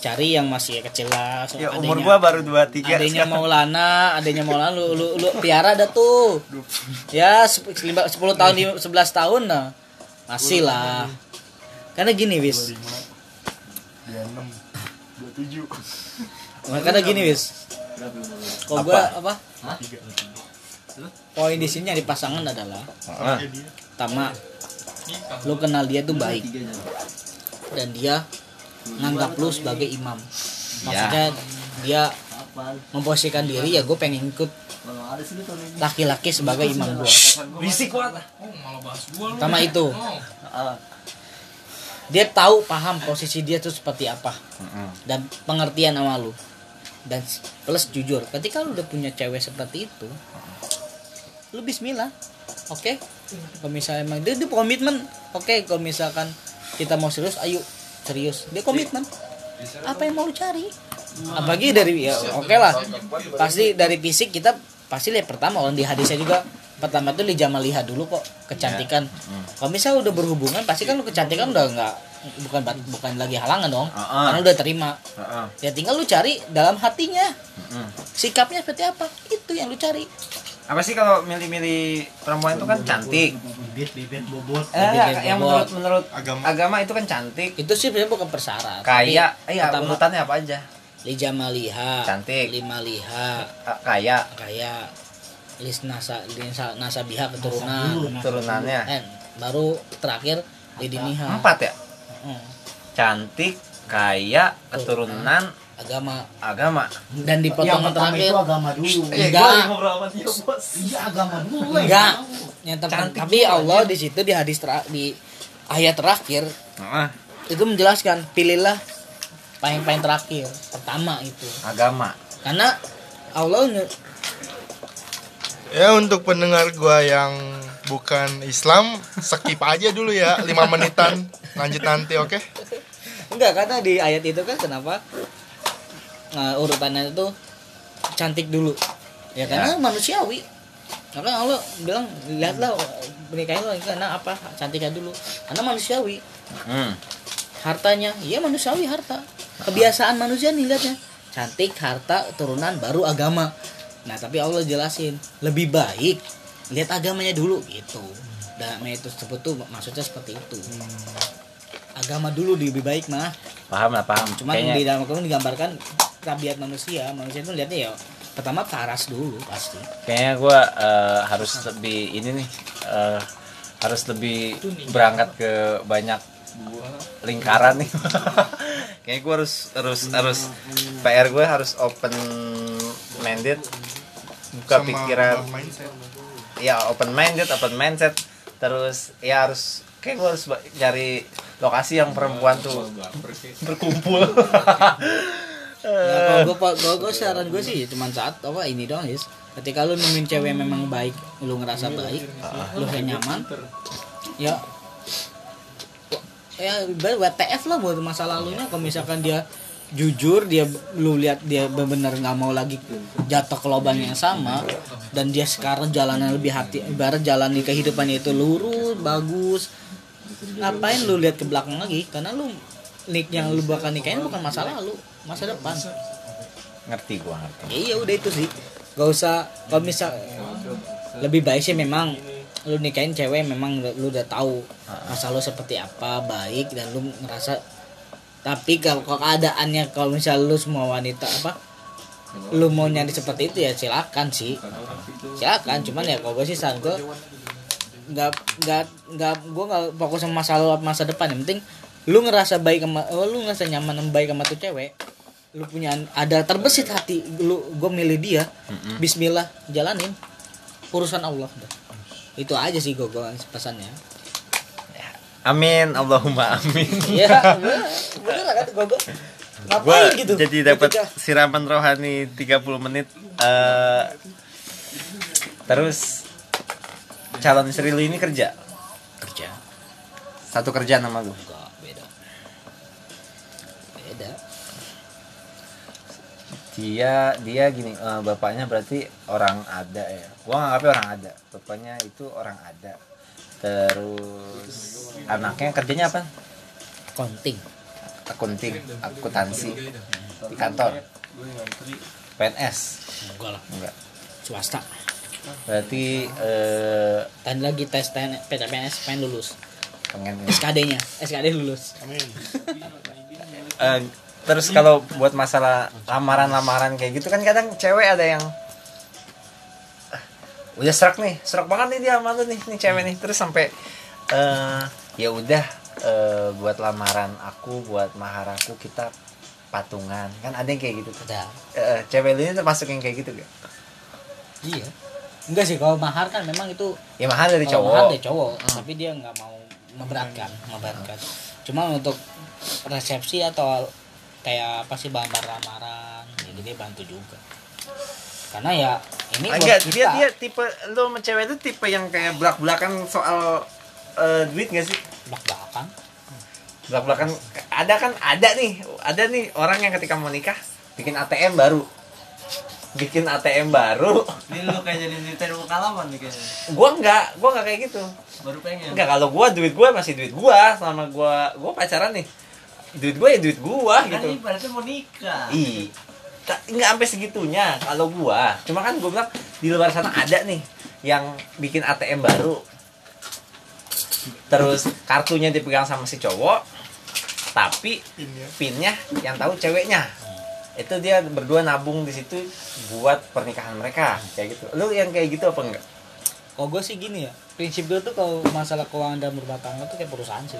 cari yang masih kecil lah so, Ya adanya- umur gua baru 23 adanya sekarang. Maulana, adanya Maulana lu lu, lu piara dah tuh. Ya sep- lima- 10 tahun di 11 tahun nah. Masih lah. Karena gini, Wis. Karena gini, Wis. Kalau gua apa? Poin di sini di pasangan adalah Ah, pertama lu kenal dia tuh baik dan dia nganggap lu sebagai imam. Maksudnya dia memposisikan diri ya gue pengen ikut laki-laki sebagai imam gue Bisik banget. Oh, pertama itu. Oh, dia tahu paham posisi dia tuh seperti apa dan pengertian sama lu. Dan plus jujur ketika lu udah punya cewek seperti itu lu bismillah oke? Kalau misalnya emang dia, dia komitmen oke? Kalau misalkan kita mau serius ayo serius. Dia komitmen. Apa yang mau lu cari? Apalagi dari ya oke lah. Pasti dari fisik kita pasti lihat pertama. Orang di hadisnya juga pertama tuh lihat lihat dulu kok kecantikan. Kalau misalnya udah berhubungan pasti kan lu kecantikan udah nggak bukan bukan lagi halangan dong. Ah, ah. karena udah terima. Heeh. ya tinggal lu cari dalam hatinya. Mm. sikapnya seperti apa? Itu yang lu cari Apa sih kalau milih-milih perempuan itu kan cantik. bibit bibit bobot Eh, Bibit yang bobot. menurut menurut Agama. agama itu kan cantik. itu sih sebenarnya bukan persyarat Kaya, iya urutannya apa aja? lijamaliha Cantik. lima liha Kaya, kaya lis nasa nasa nasabiha keturunan turunannya. eh, baru terakhir lidiniha Empat ya? Hmm, Cantik, kaya, keturunan, agama agama. dan di yang potongan terakhir itu agama dulu enggak iya agama dulu enggak yang tapi Allah di situ di hadis tera- di ayat terakhir Heeh. itu menjelaskan pilihlah paling paling terakhir pertama itu agama. karena Allah Ya untuk pendengar gua yang bukan Islam, skip aja dulu ya 5 menitan. Lanjut nanti oke? enggak karena di ayat itu kan kenapa nah, urutannya itu cantik dulu. Ya karena manusiawi. Maka Allah bilang lihatlah pernikahan lo karena apa? Cantiknya dulu. Karena manusiawi. Hmm. hartanya iya manusiawi harta. Kebiasaan manusia nih lihatnya. Cantik harta turunan baru agama. Nah tapi Allah jelasin lebih baik lihat agamanya dulu gitu. Dan itu tersebut tuh maksudnya seperti itu. Agama dulu lebih baik mah. Paham lah, paham. cuman Kayaknya di dalam Al-Quran digambarkan tabiat manusia manusia itu lihatnya ya pertama paras dulu pasti. Kayaknya gua eh, harus lebih ini nih eh, harus lebih berangkat ke banyak lingkaran nih. Kayaknya gua harus harus harus PR gue harus open minded buka Sama pikiran. mindset. ya open minded open mindset. Terus ya harus kayak gue harus cari lokasi yang perempuan tuh berkumpul ya kalau gue gue saran gue sih cuma saat apa ini doang guys ketika lu nemuin cewek yang memang baik lu ngerasa baik lu kayak nyaman ya. Ya ibarat WTF lah buat masa lalunya. Kalau misalkan dia jujur dia lu lihat dia benar nggak mau lagi jatuh ke lubang yang sama dan dia sekarang jalannya lebih hati ibarat jalani kehidupannya itu lurus bagus ngapain lu lihat ke belakang lagi? Karena lu nik yang lu bakal nikahin bukan masa lalu masa depan. Ngerti gua ngerti. Ya iya udah itu sih. Gak usah kalau misal lebih baik sih memang lu nikahin cewek memang lu udah tahu masa lu seperti apa baik dan lu ngerasa tapi kalau keadaannya kalau misal lu semua wanita apa lu mau nyari seperti itu ya silakan sih. Silakan cuman ya kalau gue sih saran gue nggak nggak nggak gue nggak fokus sama masa lalu masa depan. Yang penting lu ngerasa baik sama oh, lu ngerasa nyaman sama baik sama tuh cewek lu punya ada terbesit hati lu gue milih dia. Bismillah jalanin urusan Allah Udah. itu aja sih gue pesannya. Amin Allahumma amin. Ya bener lah kan gue gua ngapain gitu? jadi dapat Ketika- siraman rohani 30 menit eh terus calon istri lu ini kerja? Kerja. Satu kerjaan sama lu dia dia gini eh, bapaknya berarti orang ada ya? Gua nganggapnya orang ada. Bapaknya itu orang ada. Terus anaknya kerjanya apa? Konting akunting akuntansi di kantor. PNS enggak lah. Enggak. Swasta. Berarti eh, tadi lagi tes PTPNS pengen lulus. Pengen SKD nya SKD lulus. Eh, terus kalau buat masalah lamaran-lamaran kayak gitu kan kadang cewek ada yang "Ah, udah serak nih serak banget nih dia sama lu nih nih cewek nih. Terus sampai eh ya udah eh, buat lamaran aku buat mahar aku kita patungan. Kan ada yang kayak gitu tuh. Eh, cewek lu ini termasuk yang kayak gitu gak? iya. Enggak sih kalau mahar kan memang itu ya mahar dari cowok. mahar dari cowok Hmm. tapi dia nggak mau memberatkan memberatkan cuma untuk resepsi atau kayak apa sih bahan-bahan lamaran jadi dia bantu juga. Karena ya ini buat Enggak, kita. dia dia tipe lu sama cewek itu tipe yang kayak belak-belakan soal eh, duit gak sih? belak-belakan. Belak-belakan ada kan ada nih ada nih orang yang ketika mau nikah bikin ATM baru. Bikin ATM baru. Ini lu kayak jadi ceritain pengalaman nih kayaknya. gua enggak gua enggak kayak gitu. Baru pengen. enggak kalau gua duit gua masih duit gua selama gua gua pacaran nih duit gua ya duit gua Kan gitu. ini berarti mau nikah. ih ta- nggak sampai segitunya kalau gua. Cuma kan gua bilang di luar sana ada nih yang bikin ATM baru. Terus kartunya dipegang sama si cowok tapi Pinnya. pinnya yang tahu ceweknya. Itu dia berdua nabung di situ buat pernikahan mereka kayak gitu. Lu yang kayak gitu apa enggak? Kalau gue sih gini ya prinsip gue tuh kalau masalah keuangan dalam rumah tangga tuh kayak perusahaan sih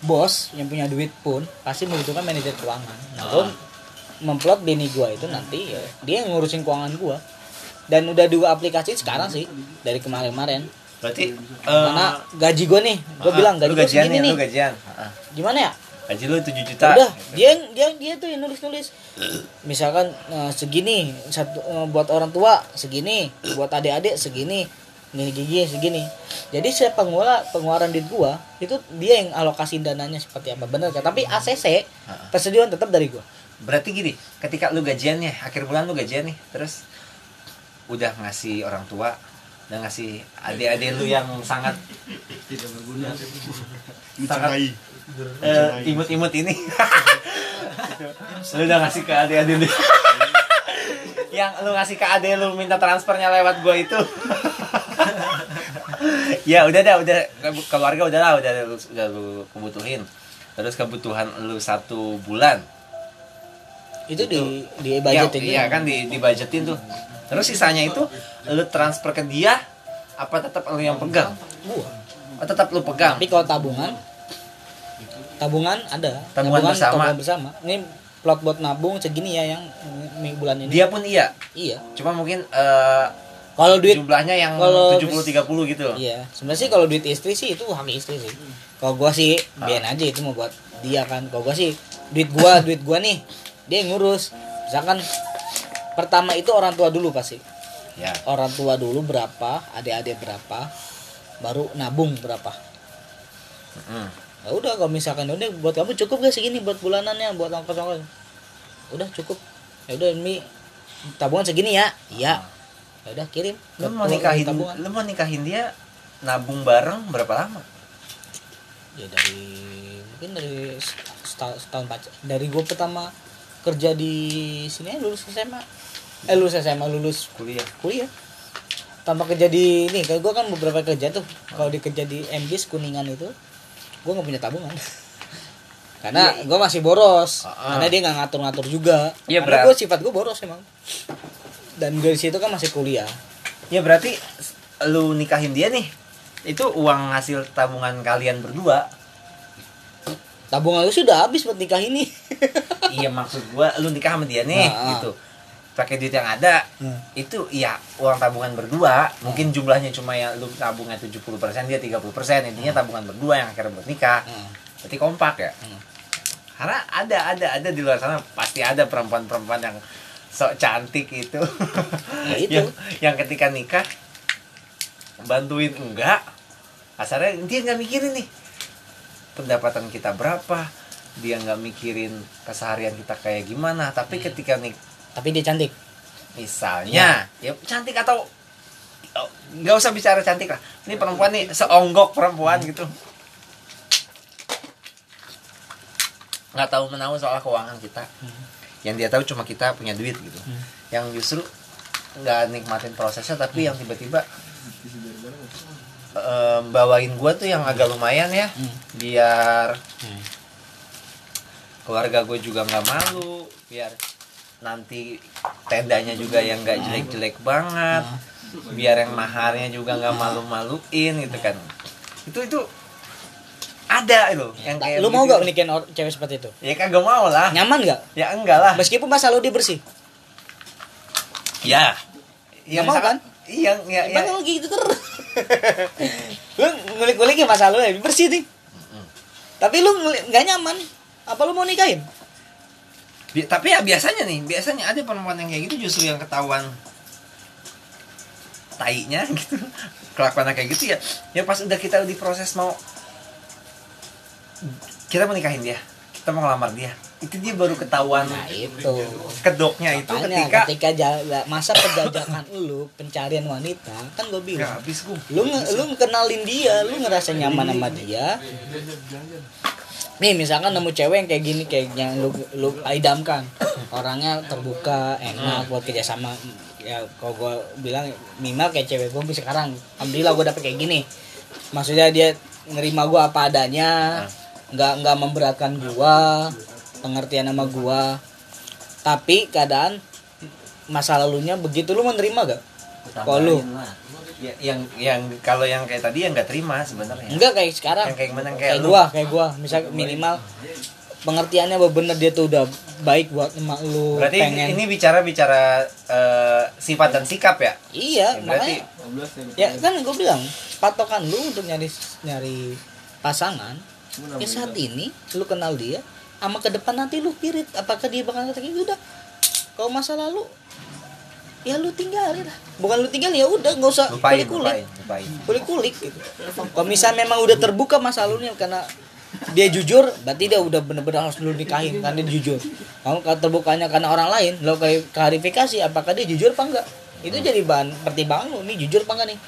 bos yang punya duit pun pasti membutuhkan manajer keuangan. Nah gua memplot bini gue itu nanti ya, dia yang ngurusin keuangan gue dan udah dua aplikasi sekarang sih dari kemarin-kemarin. Berarti karena gaji gue nih gue bilang gaji gajian segini nih nih. lu gajian Ah, gimana ya? Gaji lu 7 juta. Udah gitu. dia dia dia tuh yang nulis nulis misalkan eh, segini satu eh, buat orang tua segini. Buat adik-adik segini gini gigi segini. Jadi saya pengelola pengeluaran duit gua itu dia yang alokasi dananya seperti apa. Bener kan? Tapi ACC persetujuan tetap dari gua. Berarti gini ketika lu gajiannya akhir bulan lu gajian nih terus udah ngasih orang tua udah ngasih adik-adik lu yang sangat Tidak berguna. Dicengai. eh, imut-imut ini. Lu udah ngasih ke adik-adik lu. Yang lu ngasih ke adik lu minta transfernya lewat gua itu ya udah dah udah. Keluarga udah lah udah lu, udah lu kebutuhin. Terus kebutuhan lu satu bulan. Itu, di di ya, budgetin iya kan di dibudgetin tuh. Terus sisanya itu lu transfer ke dia apa tetap lu yang pegang? Oh, tetap lu pegang. Tapi kalau tabungan tabungan ada. Tabungan bersama. tabungan bersama. Ini plot buat nabung segini ya yang bulan ini. Dia pun iya. Iya. Cuma mungkin eh, kalau duit jumlahnya yang kalau 70 30 gitu Iya, sebenarnya sih kalau duit istri sih itu hak istri sih. Kalau gua sih biarin aja itu mau buat dia kan. Kalau gua sih duit gua, duit gua nih dia yang ngurus. Misalkan pertama itu orang tua dulu pasti. ya Orang tua dulu berapa, adik-adik berapa, baru nabung berapa. Mm. Ya udah kalau misalkan udah buat kamu cukup gak segini buat bulanannya buat ongkos-ongkos. Udah cukup. Ya udah ini tabungan segini ya. Iya. Ya udah kirim. lu mau nikahin tabungan. lu mau nikahin dia nabung bareng berapa lama? Ya dari mungkin dari setahun, setahun pacar dari gue pertama kerja di sini ya, lulus SMA eh lulus SMA lulus kuliah. kuliah. Tanpa kerja di ini kalau gue kan beberapa kerja tuh. Kalau di kerja di MBS kuningan itu gue nggak punya tabungan. Karena gue masih boros. Ah, ah. karena dia nggak ngatur-ngatur juga. Iya, karena gue sifat gue boros emang dan gue di situ kan masih kuliah. Ya berarti lu nikahin dia nih itu uang hasil tabungan kalian berdua. Tabungan gue sudah habis buat nikah ini. Iya maksud gua lu nikah sama dia nih Ah, ah. gitu. Pakai duit yang ada Hmm. itu ya uang tabungan berdua. Mungkin jumlahnya cuma ya lu tabungnya 70% dia 30% intinya tabungan berdua yang akhirnya buat nikah. Hmm. berarti kompak ya? Hmm. karena ada ada ada di luar sana pasti ada perempuan-perempuan yang sok cantik itu. Ya, itu. yang, yang ketika nikah bantuin enggak asalnya dia nggak mikirin nih pendapatan kita berapa dia nggak mikirin keseharian kita kayak gimana tapi ketika nih tapi dia cantik. misalnya ya. cantik atau oh, nggak usah bicara cantik lah. Ini perempuan nih seonggok perempuan gitu. Nggak tahu menahu soal keuangan kita yang dia tahu cuma kita punya duit gitu. Yang justru nggak nikmatin prosesnya tapi yang tiba-tiba em, bawain gua tuh yang agak lumayan ya Hmm. biar Hmm. keluarga gue juga nggak malu biar nanti tendanya juga yang nggak jelek-jelek banget biar yang maharnya juga nggak malu-maluin gitu kan. Itu itu ada itu yang kayak lu mau gak nikahin cewek seperti itu? Ya kagak mau lah. Nyaman gak ya enggak lah. Meskipun masa lu dia bersih ya Nggak mau kan? iya ya, ya. Emang gitu terus lu ngulik-ngulik ya masa lu ya bersih nih. Tapi lu nggak nyaman. Apa lu mau nikahin? Bi- tapi ya biasanya nih biasanya ada perempuan yang kayak gitu justru yang ketahuan tainya gitu. Kelakuan kayak gitu ya. Ya pas udah kita di proses mau kita mau nikahin dia. Kita mau ngelamar dia. Itu dia baru ketahuan nah itu. kedoknya itu Makanya ketika ketika ja- masa penjajakan lu pencarian wanita kan gue bilang habis gue lu nge- lu kenalin dia lu ngerasa nyaman sama dia. Nih misalkan nemu cewek yang kayak gini kayak yang lu lu idamkan orangnya terbuka enak buat kerjasama. Ya kalau gue bilang minimal kayak cewek gue sekarang. Alhamdulillah gue dapet kayak gini. Maksudnya dia nerima gue apa adanya nggak nggak memberatkan gue pengertian sama gue tapi keadaan masa lalunya begitu lu menerima gak kalau lu? ya, yang yang kalau yang kayak tadi yang nggak terima sebenarnya. Enggak kayak sekarang. Yang kayak gimana? Kayak kayak lu. gua. Kayak gua. misal minimal pengertiannya bener dia tuh udah baik buat emak lu berarti pengen. ini bicara bicara eh, sifat dan sikap ya? Iya berarti makanya. Ya kan gue bilang patokan lu untuk nyari nyari pasangan ya saat ini lu kenal dia sama ke depan nanti lu pirit apakah dia bakal gitu udah kalau masa lalu ya lu tinggalin lah. Bukan lu tinggal ya udah nggak usah kulik kulik kulik kulik gitu. Kalau misalnya memang udah terbuka masa lalunya karena dia jujur berarti dia udah bener-bener harus lu nikahin karena dia jujur. Kamu kalau terbukanya karena orang lain lo kayak klarifikasi apakah dia jujur apa enggak itu Hmm. jadi bahan pertimbangan lu nih jujur apa enggak nih?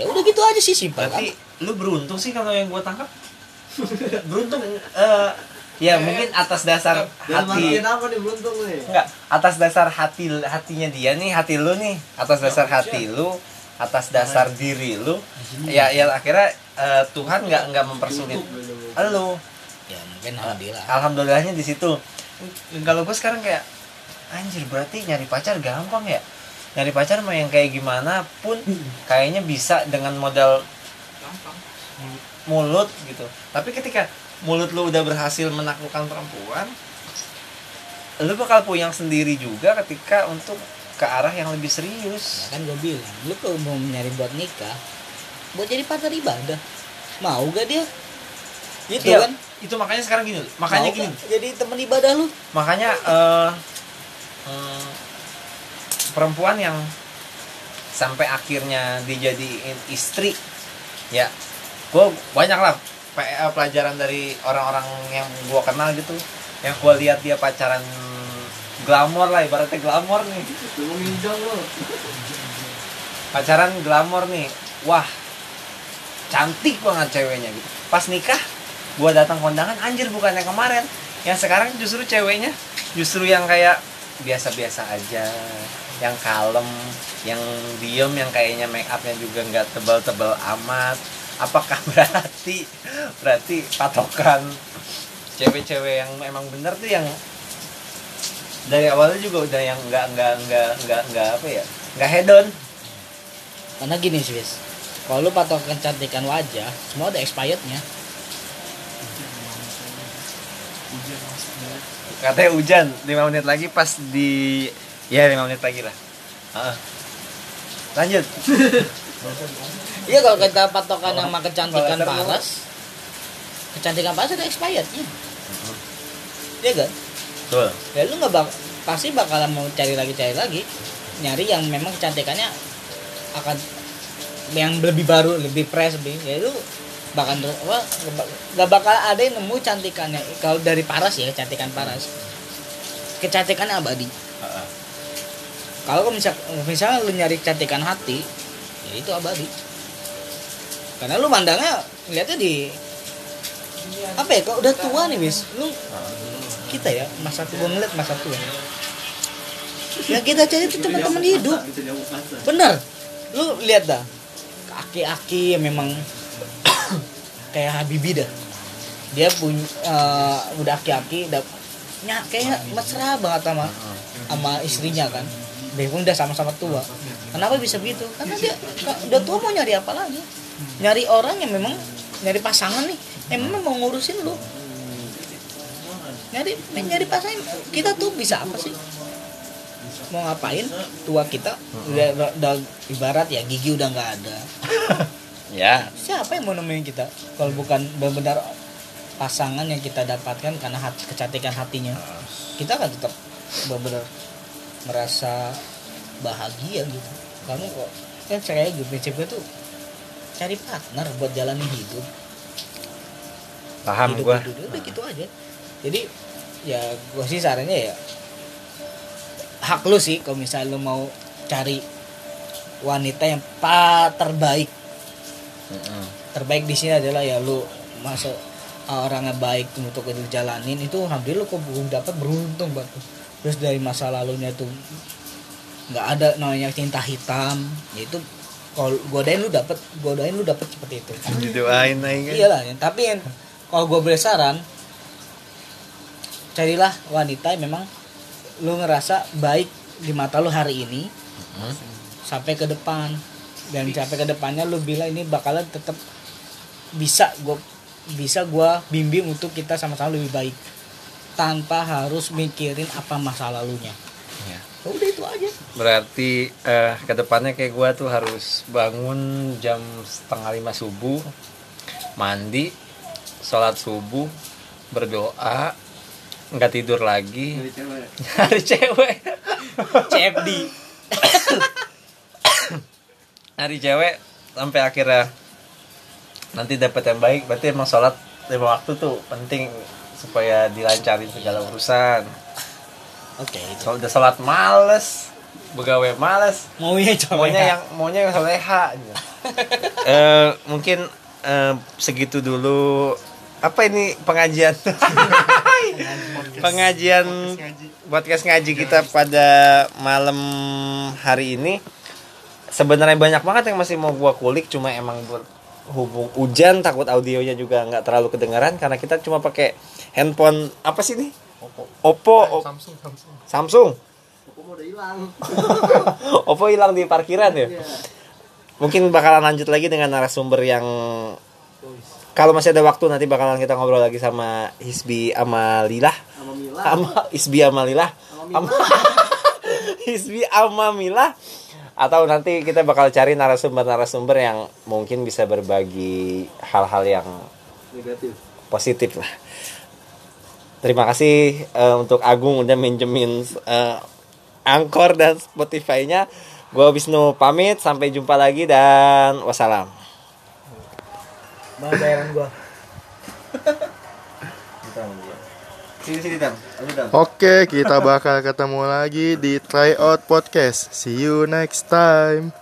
Ya udah gitu aja sih simpel kan berarti lu beruntung sih kalau yang gua tangkap beruntung eh, ya mungkin atas dasar hati. apa nih beruntung nih? enggak atas dasar hati hatinya dia nih hati lu nih. Atas dasar hati lu atas dasar diri lu. Ya ya akhirnya eh, Tuhan nggak nggak mempersulit lu. Ya mungkin alhamdulillah. Alhamdulillahnya di situ. Kalau gue sekarang kayak anjir berarti nyari pacar gampang ya? Nyari pacar mah yang kayak gimana pun kayaknya bisa dengan modal mulut gitu. Tapi ketika mulut lu udah berhasil menaklukkan perempuan lu bakal puyang sendiri juga ketika untuk ke arah yang lebih serius. Ya kan gue bilang lu kalau mau nyari buat nikah buat jadi partner ibadah. Mau gak dia? Gitu Iya, kan? itu makanya sekarang gini makanya Mau gini. gak jadi temen ibadah lu? Makanya eh hmm, perempuan yang sampai akhirnya dijadiin istri ya gue banyak lah eh, pelajaran dari orang-orang yang gue kenal gitu. Yang gue lihat dia pacaran glamor lah ibaratnya glamor nih. Pacaran glamor nih. Wah cantik banget ceweknya gitu. Pas nikah gua datang kondangan anjir bukan yang kemarin. Yang sekarang justru ceweknya justru yang kayak biasa-biasa aja. Yang kalem yang diem yang kayaknya make upnya juga nggak tebal-tebal amat apakah berarti berarti patokan cewek-cewek yang emang bener tuh yang dari awalnya juga udah yang nggak nggak nggak nggak nggak apa ya nggak hedon karena gini sih kalau lu patokan kecantikan wajah semua ada expirednya. Katanya hujan 5 menit lagi pas di ya 5 menit lagi lah. Heeh. lanjut iya kalau kita patokan sama kecantikan paras kecantikan paras ada expirednya iya. Kan? Betul. Ya lu nggak bak pasti bakalan mau cari lagi cari lagi. Nyari yang memang kecantikannya akan yang lebih baru lebih fresh lebih ya lu bahkan apa nggak bakal ada yang nemu cantikannya. Kalau dari paras ya kecantikan paras. Kecantikannya abadi. Heeh. kalau misal misalnya lu nyari cantikan hati ya itu abadi karena lu mandangnya lihatnya di apa ya kalau udah tua nih bis lu kita ya masa tua ngeliat masa tua yang kita cari itu teman-teman hidup. Bener. Lu lihat dah aki-aki yang memang kayak Habibie dah. Dia punya eh, udah aki-aki udah nya kayak mesra banget sama sama istrinya kan. Pun udah sama-sama tua. Kenapa bisa begitu? Karena dia udah tua mau nyari apa lagi nyari orang yang memang nyari pasangan nih yang memang mau ngurusin lu. Nyari nyari pasangan kita tuh bisa apa sih? Mau ngapain? Tua kita udah, udah ibarat ya gigi udah nggak ada. Ya. Siapa yang mau nemenin kita kalau bukan benar-benar pasangan yang kita dapatkan karena hati, kecantikan hatinya? Kita kan tetap benar-benar merasa bahagia gitu. Kamu kok kan saya gitu prinsip gue tuh cari partner buat jalani hidup paham hidup, gua hidup, udah gitu aja jadi ya gue sih sarannya ya hak lu sih kalau misalnya lu mau cari wanita yang pa terbaik Mm-mm. terbaik di sini adalah ya lu masuk orangnya baik untuk itu jalanin itu alhamdulillah lu kok belum dapat beruntung banget tuh. terus dari masa lalunya tuh nggak ada namanya cinta hitam ya itu kalau godain lu dapat godain lu dapat seperti itu. Didoain aing kan? Iyalah ya. tapi yang kalau gue beri saran carilah wanita yang memang lu ngerasa baik di mata lu hari ini sampai ke depan. Dan sampai ke depannya lu bilang ini bakalan tetap bisa gue bisa gua bimbing untuk kita sama-sama lebih baik. Tanpa harus mikirin apa masa lalunya Ya. Ya udah itu aja berarti eh ke depannya kayak gua tuh harus bangun jam setengah lima subuh mandi sholat subuh berdoa nggak tidur lagi. Nyari cewek. CFD nyari cewek sampai akhirnya nanti dapat yang baik berarti emang sholat lima waktu tuh penting supaya dilancarin segala urusan. Oke kalau udah sholat males begawe males. Maunya coba maunya yang maunya yang soleha gitu. Eh, mungkin eh, segitu dulu. Apa ini pengajian? Pengajian. Podcast ngaji. kita pada malam hari ini. Sebenarnya banyak banget yang masih mau gua kulik cuma emang berhubung hujan takut audionya juga nggak terlalu kedengaran karena kita cuma pakai handphone apa sih nih Oppo. Oppo. Op- Samsung Samsung. Samsung Aku udah hilang. Oppo hilang di parkiran ya Iya. mungkin bakalan lanjut lagi dengan narasumber yang kalau masih ada waktu nanti bakalan kita ngobrol lagi sama Hisbi Amalilah sama Hisbi Amalilah. Hisbi Amamilah atau nanti kita bakal cari narasumber-narasumber yang mungkin bisa berbagi hal-hal yang Negatif. positif lah. Terima kasih eh, untuk Agung udah minjemin eh, Angkor dan Spotify-nya. Gua Wisnu pamit, sampai jumpa lagi dan wassalam. Mana bayaran gua. Oke, kita bakal ketemu lagi di Tryout Podcast. See you next time.